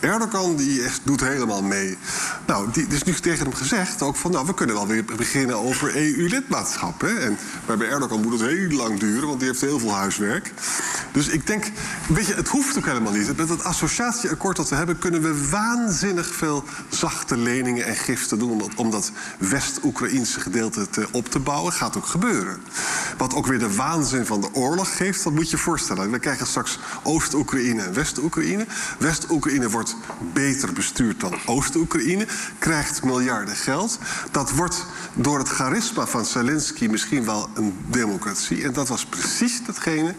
Speaker 3: Erdogan die echt doet helemaal mee. Nou, die, is nu tegen hem gezegd ook van... nou, we kunnen wel weer beginnen over EU-lidmaatschap. En bij Erdogan moet het heel lang duren, want die heeft heel veel huiswerk. Dus ik denk, weet je, het hoeft ook helemaal niet. Met het associatieakkoord dat we hebben... kunnen we waanzinnig veel zachte leningen en giften doen... om dat, om dat West-Oekraïnse gedeelte te, op te bouwen. Gaat ook gebeuren. Wat ook weer de waanzin van de oorlog geeft, dat moet je je voorstellen. We krijgen straks Oost-Oekraïne en West-Oekraïne. West-Oekraïne wordt beter bestuurd dan Oost-Oekraïne. Krijgt miljarden geld. Dat wordt door het charisma van Zelensky misschien wel een democratie. En dat was precies datgene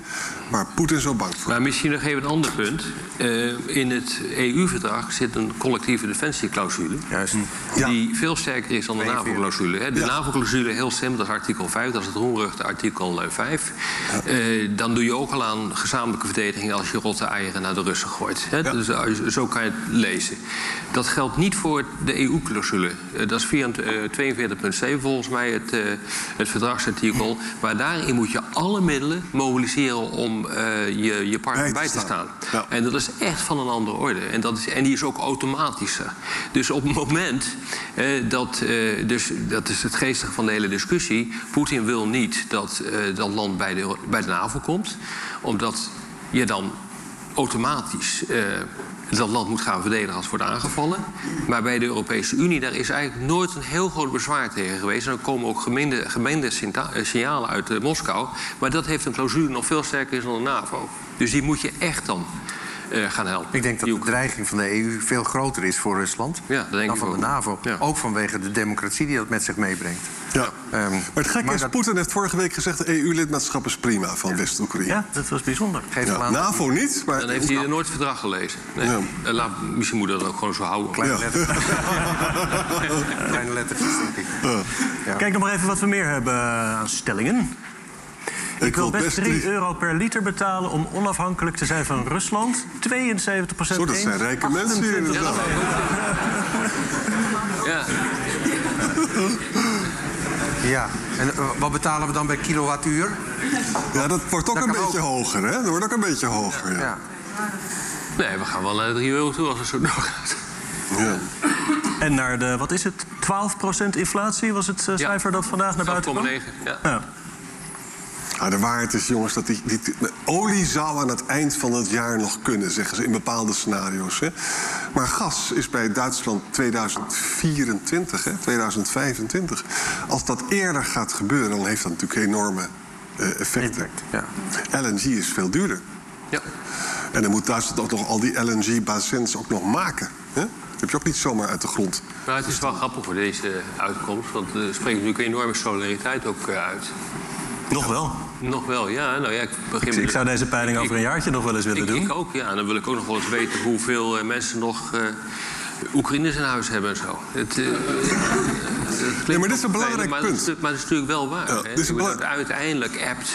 Speaker 3: waar Poetin zo bang voor
Speaker 4: Maar misschien nog even een ander punt. Eh, in het EU-verdrag zit een collectieve defensieclausule.
Speaker 2: Juist.
Speaker 3: Ja.
Speaker 4: Die veel sterker is dan de
Speaker 2: 42.
Speaker 4: NAVO-clausule. De
Speaker 3: Ja.
Speaker 4: NAVO-clausule, heel simpel, dat is artikel 5. Dat is het roemruchte artikel eh, 5. Eh, dan doe je ook al aan gezamenlijke verdediging... als je rotte eieren naar de Russen gooit. Hè. Dus eh, zo kan je het lezen. Dat geldt niet voor de EU-clausule. Eh, dat is 42.7 volgens mij, het, eh, het verdragsartikel. Maar daarin moet je alle middelen mobiliseren... om eh, je, je partner
Speaker 3: Bij te staan. Ja.
Speaker 4: En dat is echt van een andere orde. En, dat is, en die is ook automatischer. Dus op het moment eh, dat, eh, dus dat is het geestige van de hele discussie, Poetin wil niet dat dat land bij de, bij de NAVO komt, omdat je dan automatisch dat land moet gaan verdedigen als het wordt aangevallen. Maar bij de Europese Unie, daar is eigenlijk nooit een heel groot bezwaar tegen geweest. En er komen ook sinta- eh, signalen uit eh, Moskou. Maar dat heeft een clausule nog veel sterker is dan de NAVO. Dus die moet je echt dan eh, gaan helpen.
Speaker 2: Ik denk dat de dreiging van de EU veel groter is voor Rusland
Speaker 4: Ja, dat denk
Speaker 2: dan
Speaker 4: ik
Speaker 2: van de. NAVO.
Speaker 4: Ja.
Speaker 2: Ook vanwege de democratie die dat met zich meebrengt.
Speaker 3: Ja.
Speaker 2: Ehm,
Speaker 3: maar het gekke
Speaker 2: maar
Speaker 3: is,
Speaker 2: dat-
Speaker 3: Poetin heeft vorige week gezegd... de EU-lidmaatschap is prima van West-Oekraïne.
Speaker 1: Ja, dat was bijzonder.
Speaker 2: Geef
Speaker 3: Ja,
Speaker 2: hem aan.
Speaker 3: NAVO niet, maar...
Speaker 4: Dan heeft hij nooit het verdrag gelezen. Nee.
Speaker 3: Ja.
Speaker 4: Eh, Laat, misschien moet dat ook gewoon zo houden.
Speaker 2: Kleine
Speaker 3: Ja.
Speaker 2: letters. <laughs> Kleine lettertjes, denk ik. Ja.
Speaker 1: Kijk nog maar even wat we meer hebben aan stellingen. Ik wil best 3
Speaker 3: drie-
Speaker 1: euro per liter betalen om onafhankelijk te zijn van Rusland. 72
Speaker 3: Zo, dat zijn rijke mensen hier inderdaad.
Speaker 4: Ja.
Speaker 2: Ja, en eh, wat betalen we dan bij kilowattuur?
Speaker 3: Ja, dat wordt ook
Speaker 2: Dat
Speaker 3: een beetje
Speaker 2: ook.
Speaker 3: hoger, hè? Dat wordt ook een beetje hoger, ja.
Speaker 2: Ja.
Speaker 4: Nee, we gaan wel naar de 3 euro toe als het zo <laughs> doorgaat.
Speaker 3: ja.
Speaker 1: En naar de, wat is het, 12% inflatie was het eh,
Speaker 4: Ja.
Speaker 1: cijfer dat vandaag naar buiten kwam?
Speaker 4: 12,9. Ja.
Speaker 1: Ja.
Speaker 3: Ah, de waarheid is, jongens, dat die, die, olie zou aan het eind van het jaar nog kunnen, zeggen ze in bepaalde scenario's. Hè. Maar gas is bij Duitsland 2024, hè, 2025. Als dat eerder gaat gebeuren, dan heeft dat natuurlijk enorme eh, effecten.
Speaker 2: Ja.
Speaker 3: LNG is veel duurder.
Speaker 4: Ja.
Speaker 3: En dan moet Duitsland ook nog al die LNG-bazins ook nog maken. Hè? Dat heb je ook niet zomaar uit de grond.
Speaker 4: Maar het is wel grappig voor deze uitkomst. Want er spreekt natuurlijk een enorme solidariteit ook eh, uit.
Speaker 1: Nog wel.
Speaker 4: Nog wel, ja. Nou ja, ik begin
Speaker 1: Ik, zou deze peiling over een jaartje nog wel eens willen
Speaker 4: ik,
Speaker 1: doen.
Speaker 4: ik ook, ja. En dan wil ik ook nog wel eens weten hoeveel eh, mensen nog eh Oekraïners in huis hebben en zo. Het, eh, het klinkt
Speaker 3: maar dit is een belangrijk punt.
Speaker 4: Dat is, maar dat is natuurlijk wel waar.
Speaker 3: Ja,
Speaker 4: hè.
Speaker 3: belang-
Speaker 4: Uiteindelijk appt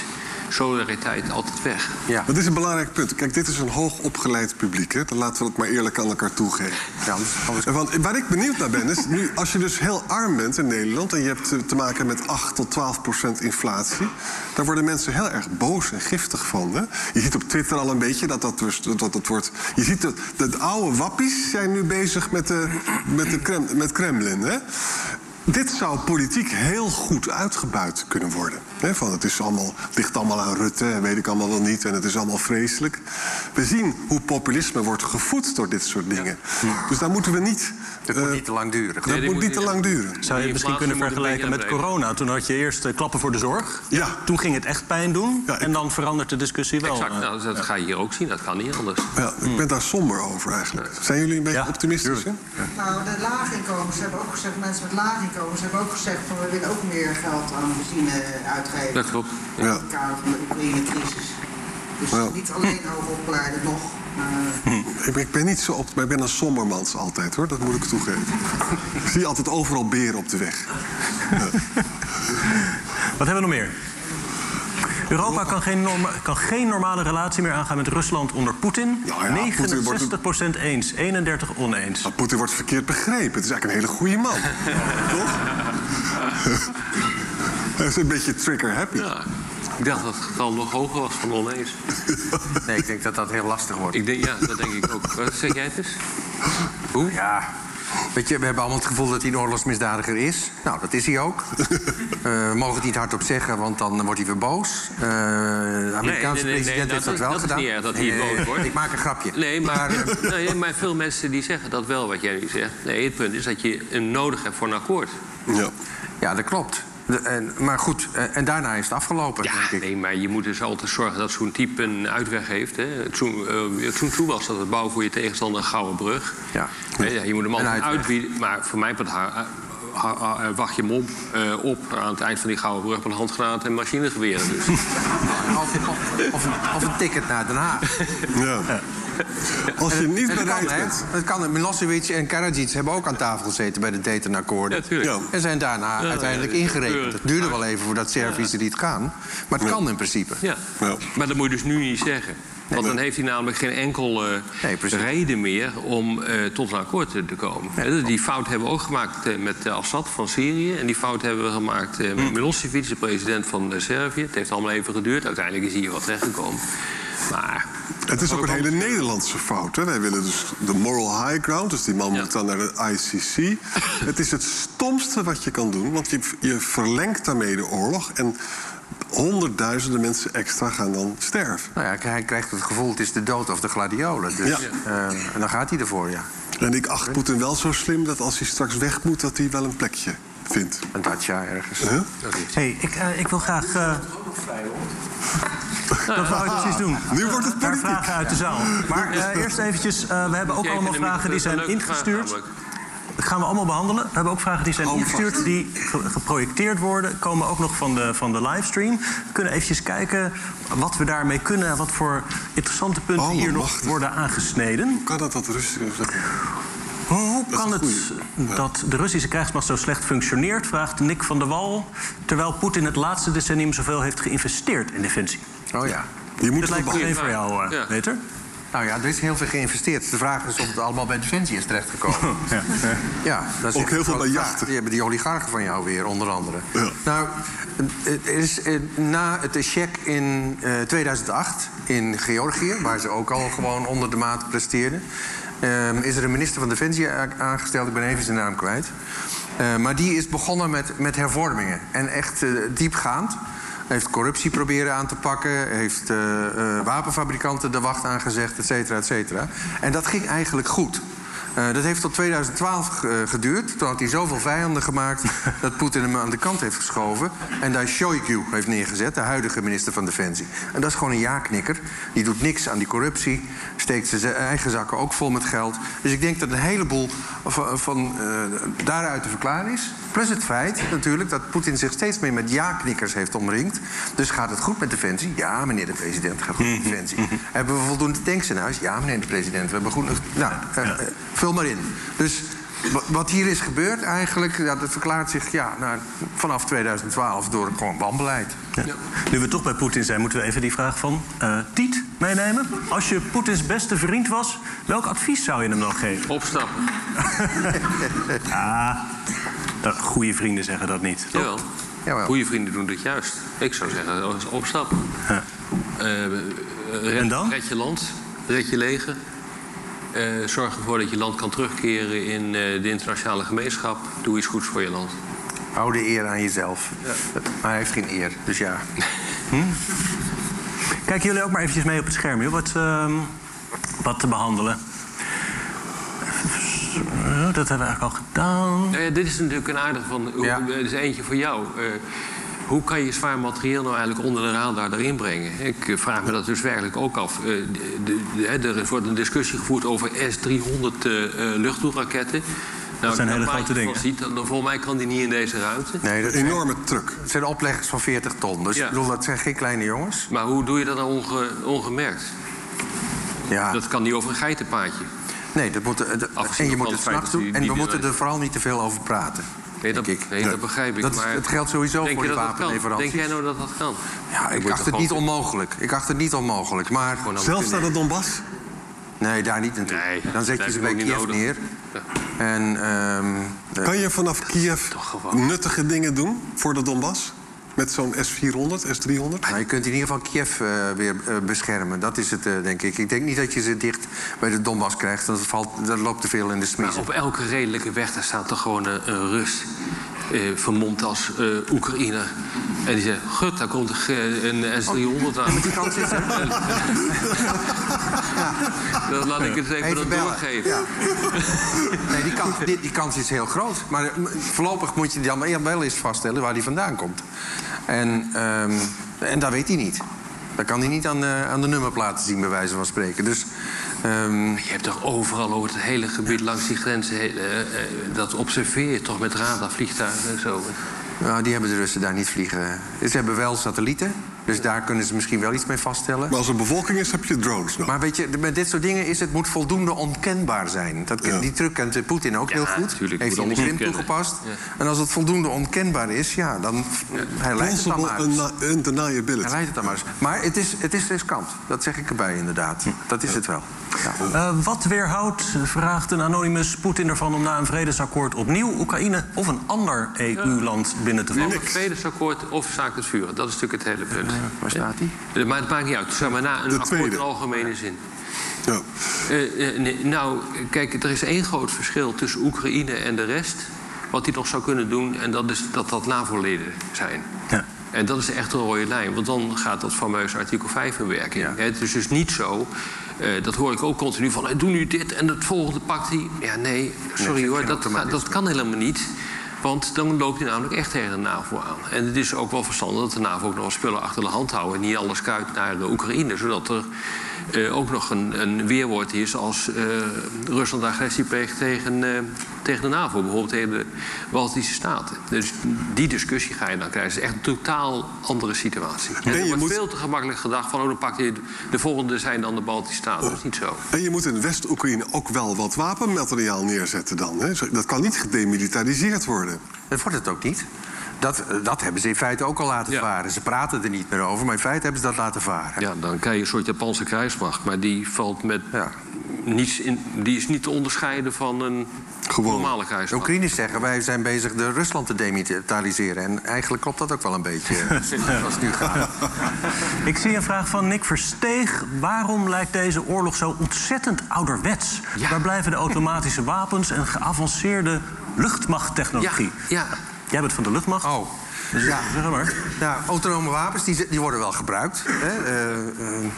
Speaker 4: solidariteit altijd weg.
Speaker 2: Ja.
Speaker 3: Dat is een belangrijk punt. Kijk, dit is een hoog opgeleid publiek. Hè? Dan laten we het maar eerlijk aan elkaar toegeven.
Speaker 2: Ja, anders-
Speaker 3: Want waar ik benieuwd naar ben, is nu, als je dus heel arm bent in Nederland... en je hebt te- te maken met 8 tot 12 procent inflatie... daar worden mensen heel erg boos en giftig van. Hè? Je ziet op Twitter al een beetje dat dat, dus, dat, dat wordt... Je ziet dat de oude wappies zijn nu bezig met, de, met, de Krem, met Kremlin. Hè? Dit zou politiek heel goed uitgebuit kunnen worden. Hè, van het, is allemaal, het ligt allemaal aan Rutte en weet ik allemaal wel niet. En het is allemaal vreselijk. We zien hoe populisme wordt gevoed door dit soort dingen. Dus daar moeten we niet...
Speaker 2: Het
Speaker 3: eh,
Speaker 2: moet niet te lang duren.
Speaker 3: dat
Speaker 4: Nee,
Speaker 3: moet
Speaker 4: moet
Speaker 3: niet te lang duren.
Speaker 1: Zou je het misschien kunnen vergelijken met corona? Toen had je eerst eh, klappen voor de zorg.
Speaker 3: Ja.
Speaker 1: Toen ging het echt pijn doen.
Speaker 3: Ja, ik-
Speaker 1: En dan verandert de discussie wel.
Speaker 4: Exact,
Speaker 1: eh.
Speaker 4: nou, dat ga je hier ook zien. Dat kan niet anders.
Speaker 3: Ja, ik ben daar somber over eigenlijk. Zijn jullie een beetje
Speaker 1: Ja,
Speaker 3: optimistisch? Hè?
Speaker 5: Nou, de laaginkomens hebben ook gezegd, mensen met laaginkomens hebben ook gezegd van we willen ook meer geld aan benzine uitgeven.
Speaker 4: Dat klopt.
Speaker 3: Ja.
Speaker 5: In het kader van de Oekraïne-crisis. Dus
Speaker 3: Ja.
Speaker 5: niet alleen hoogopgeleiden nog. maar-
Speaker 3: Ik, ben- ik ben niet zo op, maar ik ben een sombermans altijd hoor, dat moet ik toegeven. ik zie altijd overal beren op de weg.
Speaker 1: Wat hebben we nog meer? Europa kan geen, norma- kan geen normale relatie meer aangaan met Rusland onder Poetin.
Speaker 3: Nou ja, Poetin wordt
Speaker 1: 69% eens, 31 oneens.
Speaker 3: Maar Poetin wordt verkeerd begrepen. Het is eigenlijk een hele goede man. Toch? <laughs> Hij is een beetje trigger-happy.
Speaker 4: Ja. Ik dacht dat het getal nog hoger was van oneens.
Speaker 2: Nee, ik denk dat dat heel lastig wordt.
Speaker 4: Ik denk, ja, dat denk ik ook. Wat zeg jij het eens? Hoe?
Speaker 2: Ja, weet je, we hebben allemaal het gevoel dat hij een oorlogsmisdadiger is. Nou, dat is hij ook. <laughs> Eh, we mogen het niet hardop zeggen, want dan wordt hij weer boos. Eh, de Amerikaanse
Speaker 4: nee, nee, nee,
Speaker 2: president
Speaker 4: dat
Speaker 2: heeft dat
Speaker 4: is-
Speaker 2: wel
Speaker 4: dat is
Speaker 2: gedaan.
Speaker 4: niet erg dat hij
Speaker 2: Nee,
Speaker 4: boos wordt.
Speaker 2: Ik maak een grapje.
Speaker 4: Nee, maar,
Speaker 2: eh, <laughs>
Speaker 4: nee, maar veel mensen die zeggen dat wel, wat jij nu zegt. Nee, het punt is dat je een nodig hebt voor een akkoord.
Speaker 3: Ja.
Speaker 2: ja, dat klopt. De- en, maar goed, eh, en daarna is het afgelopen, denk
Speaker 4: Ja,
Speaker 2: ik.
Speaker 4: nee, maar je moet dus altijd zorgen dat zo'n type een uitweg heeft. Hè. Toen, eh, toe was dat het bouwen voor je tegenstander een gouden brug.
Speaker 2: Ja.
Speaker 4: Ja, je moet hem altijd uitbieden. Maar voor mij ha- wacht je hem op, eh, op aan het eind van die gouden brug... met handgranaten en machinegeweren. Dus. <laughs>
Speaker 2: Of, of, of, een, of een ticket naar Den Haag.
Speaker 3: ja. Als je niet
Speaker 2: kan,
Speaker 3: bereid
Speaker 2: hè?
Speaker 3: bent...
Speaker 2: Dat kan. Milosevic en Karadzic hebben ook aan tafel gezeten bij de Dayton-akkoorden.
Speaker 4: Ja.
Speaker 2: En zijn daarna
Speaker 4: Ja,
Speaker 2: uiteindelijk
Speaker 4: ja,
Speaker 2: ingerekend. Het duurde wel even voordat Serviërs er niet gaan. Maar het kan in principe.
Speaker 4: Ja.
Speaker 3: Ja.
Speaker 4: Maar dat moet je dus nu niet zeggen. Want dan heeft hij namelijk geen enkel eh,
Speaker 2: Nee,
Speaker 4: reden meer om eh, tot een akkoord te, komen. Die fout hebben we ook gemaakt eh, met Assad van Syrië. En die fout hebben we gemaakt met Milosevic, de president van Servië. Het heeft allemaal even geduurd. Uiteindelijk is hier wat terechtgekomen. Maar
Speaker 3: Het is ook een hele Nederlandse fout. Hè? Wij willen dus de moral high ground, dus die man
Speaker 4: Ja.
Speaker 3: moet dan naar de ICC. <laughs> het is het stomste wat je kan doen, want je, je verlengt daarmee de oorlog... en honderdduizenden mensen extra gaan dan sterven.
Speaker 2: Nou ja, hij krijgt het gevoel, het is de dood of de gladiolen. Dus,
Speaker 3: Ja.
Speaker 2: eh, en dan gaat hij ervoor, ja.
Speaker 3: En ik acht Poetin wel zo slim dat als hij straks weg moet... dat hij wel een plekje vindt.
Speaker 2: Een dacia ergens.
Speaker 3: Huh?
Speaker 1: hey, ik, eh, ik wil graag... eh, Dat wou ik precies doen.
Speaker 3: Nu wordt het
Speaker 1: Daar
Speaker 3: politiek.
Speaker 1: vragen uit de zaal. Maar eh, eerst eventjes, eh, we hebben ook allemaal vragen die zijn ingestuurd. Dat gaan we allemaal behandelen. We hebben ook vragen die zijn ingestuurd, die ge- geprojecteerd worden. Komen ook nog van de, van de livestream. We kunnen eventjes kijken wat we daarmee kunnen... en wat voor interessante punten
Speaker 3: Oh,
Speaker 1: hier nog worden aangesneden.
Speaker 3: Kan dat wat rustiger zijn?
Speaker 1: Hoe kan het dat de Russische krijgsmacht zo slecht functioneert... vraagt Nick van der Wal... terwijl Poetin het laatste decennium zoveel heeft geïnvesteerd in defensie.
Speaker 2: Oh ja.
Speaker 3: Je moet
Speaker 1: Dat lijkt me voor jou, eh,
Speaker 4: Ja.
Speaker 2: Nou ja, er is heel veel geïnvesteerd. De vraag is of het allemaal bij Defensie is terechtgekomen.
Speaker 1: Ja. <laughs>
Speaker 2: Ja, dat is
Speaker 3: Ook heel veel bij jachten.
Speaker 2: Die hebben die oligarchen van jou weer, onder andere.
Speaker 3: Ja.
Speaker 2: Nou, het is eh, na het check in eh, 2008 in Georgië... waar ze ook al gewoon onder de maat presteerden... ehm, is er een minister van Defensie aangesteld. Ik ben even zijn naam kwijt. Eh, maar die is begonnen met, met hervormingen. En echt eh, diepgaand. Heeft corruptie proberen aan te pakken. Heeft eh, eh, wapenfabrikanten de wacht aangezegd, et cetera, et cetera. En dat ging eigenlijk goed. Eh, dat heeft tot 2012 eh, geduurd. Toen had hij zoveel vijanden gemaakt <laughs> dat Poetin hem aan de kant heeft geschoven. En daar Shoigu heeft neergezet, de huidige minister van Defensie. En dat is gewoon een ja-knikker. Die doet niks aan die corruptie. Steekt zijn eigen zakken ook vol met geld. Dus ik denk dat een heleboel van, van eh, daaruit te verklaren is. Plus het feit natuurlijk dat Poetin zich steeds meer met ja-knikkers heeft omringd. Dus gaat het goed met Defensie? Ja, meneer de president, gaat goed met Defensie. Hebben we voldoende tanks in huis? Ja, meneer de president, we hebben goed... Nou, vul maar in. Dus wa- wat hier is gebeurd eigenlijk, ja, dat verklaart zich ja, nou, vanaf 2012 door gewoon wanbeleid.
Speaker 1: Ja. Nu we toch bij Poetin zijn, moeten we even die vraag van eh, Tiet meenemen. Als je Poetins beste vriend was, welk advies zou je hem dan geven?
Speaker 4: Opstappen. <laughs>
Speaker 1: Ah, goede vrienden zeggen dat niet.
Speaker 4: Jawel.
Speaker 2: Jawel.
Speaker 4: Goede vrienden doen dit juist. Ik zou zeggen, opstappen.
Speaker 1: Ja.
Speaker 4: Eh, red,
Speaker 1: En dan?
Speaker 4: red je land, red je leger. Eh, zorg ervoor dat je land kan terugkeren in eh, de internationale gemeenschap. Doe iets goeds voor je land.
Speaker 2: Hou de eer aan jezelf. Maar hij heeft geen eer, dus ja.
Speaker 1: Kijken jullie ook maar eventjes mee op het scherm, joh, wat, ehm, wat te behandelen. Zo, Dat hebben we eigenlijk al gedaan.
Speaker 4: Dit is natuurlijk een aardige van.
Speaker 2: Ja.
Speaker 4: Dit is eentje voor jou. Hoe kan je zwaar materieel nou eigenlijk onder de radar erin brengen? Ik vraag me dat dus werkelijk ook af. Eh, de, de, de- hè, er wordt een discussie gevoerd over S-300 eh, eh, luchtdoelraketten. Nou,
Speaker 1: zijn
Speaker 4: als je
Speaker 1: hele grote dingen.
Speaker 4: Ziet, dan, dan volgens mij kan die niet in deze ruimte.
Speaker 2: Nee, dat
Speaker 3: Een
Speaker 2: zijn,
Speaker 3: enorme truck.
Speaker 2: het zijn opleggers van 40 ton. Dus
Speaker 4: Ja.
Speaker 2: ik bedoel, dat zijn geen kleine jongens.
Speaker 4: Maar hoe doe je dat nou onge- ongemerkt?
Speaker 2: Ja.
Speaker 4: Dat kan niet over een geitenpaadje.
Speaker 2: Nee, dat moet, de-
Speaker 4: Afgezien
Speaker 2: en je
Speaker 4: van
Speaker 2: moet
Speaker 4: het
Speaker 2: s'nachts
Speaker 4: dat
Speaker 2: doen.
Speaker 4: die-
Speaker 2: En we moeten er vooral niet te veel over praten.
Speaker 4: Nee, dat,
Speaker 2: ik.
Speaker 4: nee, dat begrijp ik.
Speaker 2: Dat
Speaker 4: maar
Speaker 2: het geldt sowieso
Speaker 4: denk
Speaker 2: voor
Speaker 4: kan?
Speaker 2: wapenleveranties.
Speaker 4: Denk jij nou dat dat kan?
Speaker 2: Ja, ik
Speaker 4: moet
Speaker 2: acht het niet onmogelijk. Ik acht het niet onmogelijk. Maar
Speaker 3: Zelfs naar de Donbass?
Speaker 2: nee, daar niet naartoe.
Speaker 4: Nee,
Speaker 2: Dan zet je ze bij Kiev neer. En ehm, eh,
Speaker 3: Kan je vanaf Kiev nuttige dingen doen voor de Donbass? Met zo'n S-400, S-300?
Speaker 2: nou, je kunt in ieder geval Kiev eh, weer eh, beschermen. Dat is het, eh, denk ik. Ik denk niet dat je ze dicht bij de Donbass krijgt. Dat, valt, dat loopt te veel in de
Speaker 4: Maar
Speaker 2: smiezen.
Speaker 4: op elke redelijke weg daar staat toch gewoon een, een Rus. Eh, vermomd als eh Oekraïner. En die zegt: Gut, daar komt een, een S-300 aan.
Speaker 2: Die kans is er.
Speaker 4: Dan laat ik het even,
Speaker 2: bellen.
Speaker 4: doorgeven.
Speaker 2: Ja. Nee, die kans, die, die kans is heel groot. Maar eh, voorlopig moet je dan wel eens vaststellen waar die vandaan komt. En, ehm, en dat weet hij niet. Dat kan hij niet aan de, aan de nummerplaten zien, bij wijze van spreken. Dus ehm,
Speaker 4: Je hebt toch overal over het hele gebied langs die grenzen... eh, eh, dat observeer je toch met radarvliegtuigen en zo.
Speaker 2: nou, die hebben de Russen daar niet vliegen. Ze hebben wel satellieten, dus daar kunnen ze misschien wel iets mee vaststellen.
Speaker 3: Maar als er bevolking is, heb je drones nog.
Speaker 2: Maar weet je, met dit soort dingen is het moet voldoende onkenbaar zijn. Dat,
Speaker 3: Ja.
Speaker 2: Die truc kent eh, Poetin ook
Speaker 4: Ja,
Speaker 2: heel goed.
Speaker 4: tuurlijk,
Speaker 2: Heeft hij in de Krim toegepast.
Speaker 4: Ja.
Speaker 2: En als het voldoende onkenbaar is, ja, dan hij leidt het dan
Speaker 3: undeniability.
Speaker 2: Hij leidt het dan maar eens. Maar het is, het is riskant. Dat zeg ik erbij inderdaad. Dat is het wel. Ja.
Speaker 1: Eh, wat weerhoudt, vraagt een anonymous Poetin ervan om na een vredesakkoord opnieuw Oekraïne of een ander EU-land binnen te vallen?
Speaker 4: het vredesakkoord of zaak het vuren. Dat is natuurlijk het hele punt.
Speaker 2: Waar staat hij?
Speaker 4: Eh, Maar het maakt niet uit. Zeg maar na een
Speaker 3: De
Speaker 4: akkoord
Speaker 3: tweede.
Speaker 4: in algemene zin.
Speaker 3: Ja.
Speaker 4: Eh, eh, nee, nou, kijk, er is één groot verschil tussen Oekraïne en de rest. Wat hij nog zou kunnen doen, en dat is dat dat NAVO-leden zijn.
Speaker 1: Ja.
Speaker 4: En dat is echt een rode lijn, want dan gaat dat fameuze artikel 5 in werking.
Speaker 2: Ja.
Speaker 4: Het is dus niet zo, eh, dat hoor ik ook continu van... doe nu dit en het volgende pakt hij. Ja, nee, sorry hoor, dat, dat kan helemaal niet. Want dan loopt hij namelijk echt tegen de NAVO aan. En het is ook wel verstandig dat de NAVO ook nog wat spullen achter de hand houdt... en niet alles kuit naar de Oekraïne, zodat er eh, ook nog een, een weerwoord is als eh, Rusland agressie pleegt tegen, eh, tegen de NAVO, bijvoorbeeld tegen de Baltische Staten. Dus die discussie ga je dan krijgen. Het is echt een totaal andere situatie. En
Speaker 3: je
Speaker 4: er wordt
Speaker 3: moet-
Speaker 4: veel te gemakkelijk gedacht van, oh, dan pak je de volgende zijn dan de Baltische Staten. Dat is niet zo.
Speaker 3: En je moet in West-Oekraïne ook wel wat wapenmateriaal neerzetten dan. Hè? Dat kan niet gedemilitariseerd worden.
Speaker 2: Dat wordt het ook niet. Dat, dat hebben ze in feite ook al laten
Speaker 4: Ja.
Speaker 2: varen. Ze praten er niet meer over, maar in feite hebben ze dat laten varen.
Speaker 4: Ja, dan krijg je een soort Japanse krijgsmacht. Maar die valt met
Speaker 2: Ja.
Speaker 4: niets in. Die is niet te onderscheiden van een
Speaker 3: Gewoon.
Speaker 4: normale
Speaker 2: De
Speaker 4: krijgsmacht.
Speaker 2: Oekraïners zeggen, wij zijn bezig de Rusland te demilitariseren. En eigenlijk klopt dat ook wel een beetje, <laughs> zoals het nu gaat. <laughs>
Speaker 1: Ik zie een vraag van Nick Versteeg. Waarom lijkt deze oorlog zo ontzettend ouderwets?
Speaker 4: Ja.
Speaker 1: Waar blijven de automatische wapens en geavanceerde luchtmachttechnologie?
Speaker 4: Ja,
Speaker 1: Jij bent van de luchtmacht.
Speaker 2: Oh,
Speaker 1: Dus ja, zeg maar.
Speaker 2: Ja, autonome wapens die, die worden wel gebruikt. Hè. Eh, eh,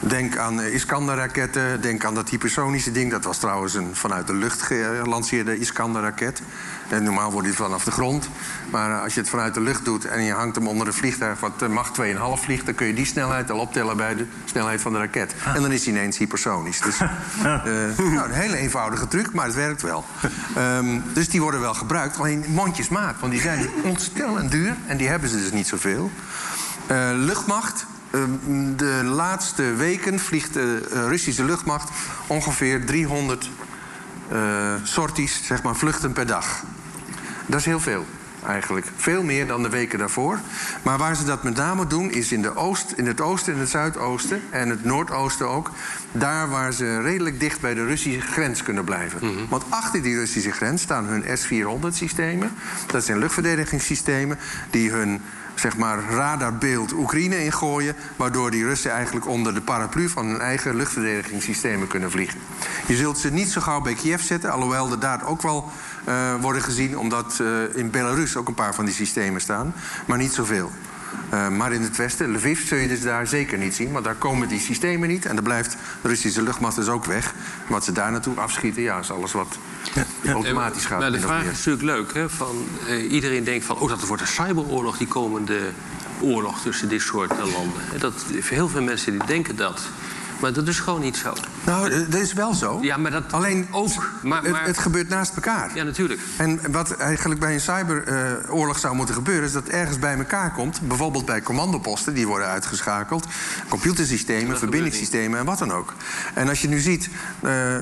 Speaker 2: denk aan Iskander-raketten, denk aan dat hypersonische ding. Dat was trouwens een vanuit de lucht gelanceerde Iskander-raket. En normaal wordt die vanaf de grond. Maar eh, als je het vanuit de lucht doet en je hangt hem onder een vliegtuig... wat Mach 2,5 vliegt, dan kun je die snelheid al optellen... bij de snelheid van de raket. En dan is hij ineens hypersonisch. Dus, <laughs> nou, een hele eenvoudige truc, maar het werkt wel. Ehm, dus die worden wel gebruikt, alleen mondjesmaat. Want die zijn ontstellend duur en die hebben ze dus niet zoveel. Eh, luchtmacht. eh, de laatste weken vliegt de eh, Russische luchtmacht ongeveer 300 eh, sorties, zeg maar, vluchten per dag. Dat is heel veel, eigenlijk. Veel meer dan de weken daarvoor. Maar waar ze dat met name doen, is in, de oost, in het oosten en het zuidoosten... en het noordoosten ook. Daar waar ze redelijk dicht bij de Russische grens kunnen blijven. Want achter die Russische grens staan hun S-400-systemen. Dat zijn luchtverdedigingssystemen die hun zeg maar, radarbeeld Oekraïne ingooien... waardoor die Russen eigenlijk onder de paraplu van hun eigen luchtverdedigingssystemen kunnen vliegen. Je zult ze niet zo gauw bij Kiev zetten, alhoewel er daar ook wel eh, worden gezien... omdat eh, in Belarus ook een paar van die systemen staan, maar niet zoveel. Eh, maar in het westen, Lviv, zul je dus daar zeker niet zien... want daar komen die systemen niet en dan blijft de Russische luchtmacht dus ook weg. Wat ze daar naartoe afschieten, ja, is alles wat automatisch gaat.
Speaker 4: Maar de vraag is natuurlijk leuk. Hè, van, eh, iedereen denkt van, oh, dat wordt een cyberoorlog, die komende oorlog tussen dit soort landen. Hè, Dat, heel veel mensen die denken dat. Maar dat is gewoon niet zo.
Speaker 2: Nou, eh, dat is wel zo.
Speaker 4: Ja, maar dat
Speaker 2: Alleen
Speaker 4: ook. Maar,
Speaker 2: het,
Speaker 4: maar-
Speaker 2: het gebeurt naast elkaar.
Speaker 4: ja, natuurlijk.
Speaker 2: En wat eigenlijk bij een cyberoorlog zou moeten gebeuren... is dat ergens bij elkaar komt. Bijvoorbeeld bij commandoposten, die worden uitgeschakeld. Computersystemen, verbindingssystemen en wat dan ook. En als je nu ziet... eh,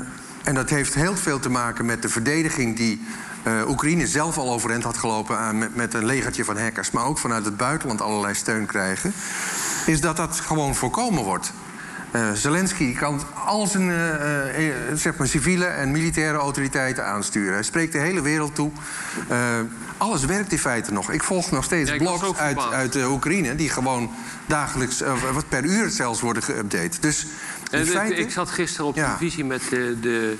Speaker 2: en dat heeft heel veel te maken met de verdediging... die eh, Oekraïne zelf al overeind had gelopen... aan, met, met een legertje van hackers... maar ook vanuit het buitenland allerlei steun krijgen... is dat dat gewoon voorkomen wordt. Eh, Zelensky kan al zijn eh, eh, zeg maar civiele en militaire autoriteiten aansturen. Hij spreekt de hele wereld toe. Alles werkt in feite nog. Ik volg nog steeds
Speaker 4: Ja,
Speaker 2: blogs uit, uit Oekraïne... die gewoon dagelijks, wat per uur zelfs worden geüpdate. Dus in
Speaker 4: En ik- zat gisteren op
Speaker 2: Ja.
Speaker 4: televisie met de, de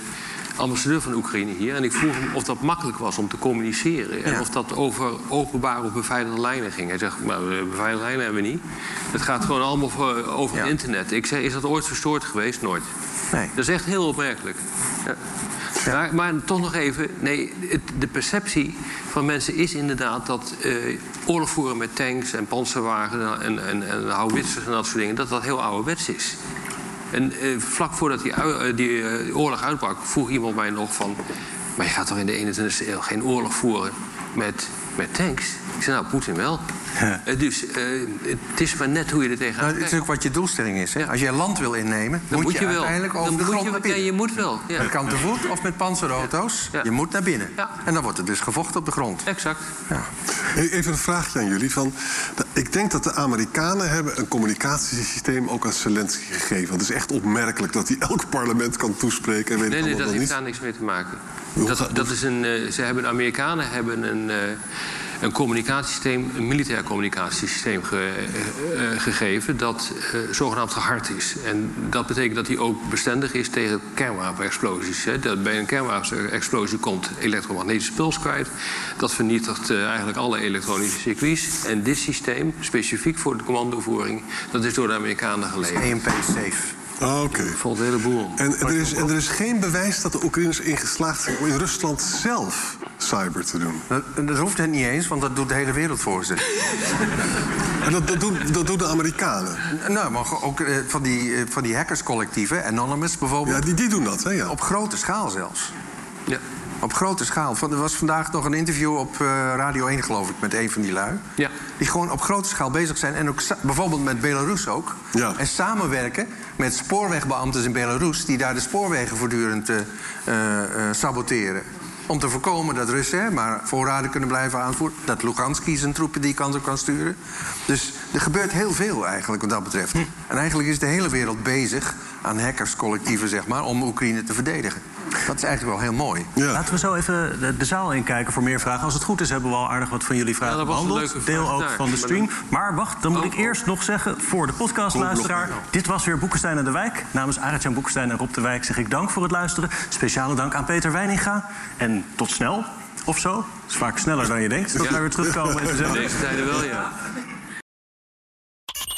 Speaker 4: ambassadeur van Oekraïne hier. En ik vroeg hem of dat makkelijk was om te communiceren. En
Speaker 2: Ja.
Speaker 4: of dat over openbare of beveiligde lijnen ging. Hij zegt, maar eh, beveiligde lijnen hebben we niet. Het gaat gewoon allemaal voor- over
Speaker 2: Ja.
Speaker 4: het internet. Ik zei, is dat ooit verstoord geweest? Nooit.
Speaker 2: Nee.
Speaker 4: Dat is echt heel opmerkelijk. Ja. Maar, maar toch nog even, nee, het- de perceptie van mensen is inderdaad dat eh, oorlog voeren met tanks en panzerwagens en, en, en houwitsers en dat soort dingen, dat dat heel ouderwets is. En eh, vlak voordat die, eh, die oorlog uitbrak, vroeg iemand mij nog van, maar je gaat toch in de 21e eeuw geen oorlog voeren met, met tanks? Ik zei, nou, Poetin wel. <laughs> Eh, dus eh, het is maar net hoe je er tegenaan
Speaker 2: Nou, het is ook wat je doelstelling is. Hè? Als je land wil innemen,
Speaker 4: Dan
Speaker 2: moet, je,
Speaker 4: wel.
Speaker 2: uiteindelijk over
Speaker 4: Dan
Speaker 2: de
Speaker 4: moet
Speaker 2: grond
Speaker 4: je,
Speaker 2: naar
Speaker 4: ja,
Speaker 2: binnen.
Speaker 4: je moet wel. Ja.
Speaker 2: Dat kan te voet of met panzerauto's.
Speaker 4: Ja.
Speaker 2: Je moet naar binnen.
Speaker 4: Ja.
Speaker 2: En dan wordt er dus gevochten op de grond.
Speaker 4: Exact.
Speaker 2: Ja.
Speaker 3: Even een vraagje aan jullie. Van, ik denk dat de Amerikanen hebben een communicatiesysteem ook aan Zelensky gegeven. Het is echt opmerkelijk dat hij elk parlement kan toespreken. En weet
Speaker 4: Nee, nee, dat heeft
Speaker 3: niet.
Speaker 4: daar niks mee te maken. Dat, dat is een, eh, ze hebben, de Amerikanen hebben een, eh, een communicatiesysteem, een militair communicatiesysteem eh, eh, gegeven dat eh, zogenaamd gehard is. En dat betekent dat hij ook bestendig is tegen kernwapenexplosies. Hè. Dat bij een kernwapenexplosie komt elektromagnetisch puls kwijt. Dat vernietigt eigenlijk alle elektronische circuits. En dit systeem, specifiek voor de commandovoering, dat is door de Amerikanen geleverd.
Speaker 3: Ah, Oké.
Speaker 4: Valt een heleboel.
Speaker 3: En, en er is, en er is geen bewijs dat de Oekraïners erin geslaagd zijn om in Rusland zelf cyber te doen.
Speaker 2: Dat, dat hoeft het niet eens, want dat doet de hele wereld voor ze. <laughs>
Speaker 3: En dat, dat, doen, dat doen de Amerikanen.
Speaker 2: nou, maar ook eh, van die, eh, van die hackerscollectieven, Anonymous bijvoorbeeld.
Speaker 3: Ja, die, die doen dat, hè? Ja.
Speaker 2: Op grote schaal zelfs.
Speaker 4: Ja.
Speaker 2: Op grote schaal. Van- Er was vandaag nog een interview op eh, Radio 1, geloof ik, met een van die lui.
Speaker 4: Ja.
Speaker 2: Die gewoon op grote schaal bezig zijn. En ook bijvoorbeeld met Belarus ook.
Speaker 3: Ja.
Speaker 2: En samenwerken met spoorwegbeambten in Belarus... die daar de spoorwegen voortdurend eh, eh, saboteren. Om te voorkomen dat Russen hè, maar voorraden kunnen blijven aanvoeren. Dat Luganski zijn troepen die kant op kan sturen. Dus er gebeurt heel veel eigenlijk wat dat betreft. En eigenlijk is de hele wereld bezig aan hackerscollectieven, zeg maar... om Oekraïne te verdedigen. Dat is eigenlijk wel heel mooi.
Speaker 3: Ja.
Speaker 1: Laten we zo even de, de zaal inkijken voor meer vragen. Als het goed is, hebben we al aardig wat van jullie vragen
Speaker 4: Ja, dat was een
Speaker 1: behandeld.
Speaker 4: leuke
Speaker 1: Deel
Speaker 4: vraag
Speaker 1: ook
Speaker 4: daar.
Speaker 1: van de stream. Maar wacht, dan moet
Speaker 4: Oh,
Speaker 1: ik
Speaker 4: oh.
Speaker 1: eerst nog zeggen voor de podcastluisteraar. Dit was weer Boekenstein en de Wijk. Namens Arend-Jan Boekenstein en Rob de Wijk zeg ik dank voor het luisteren. Speciale dank aan Peter Weininga. En tot snel, of zo. Het is vaak sneller dan je denkt. Dat
Speaker 4: Ja.
Speaker 1: wij weer terugkomen <laughs>
Speaker 4: deze tijden wel, ja.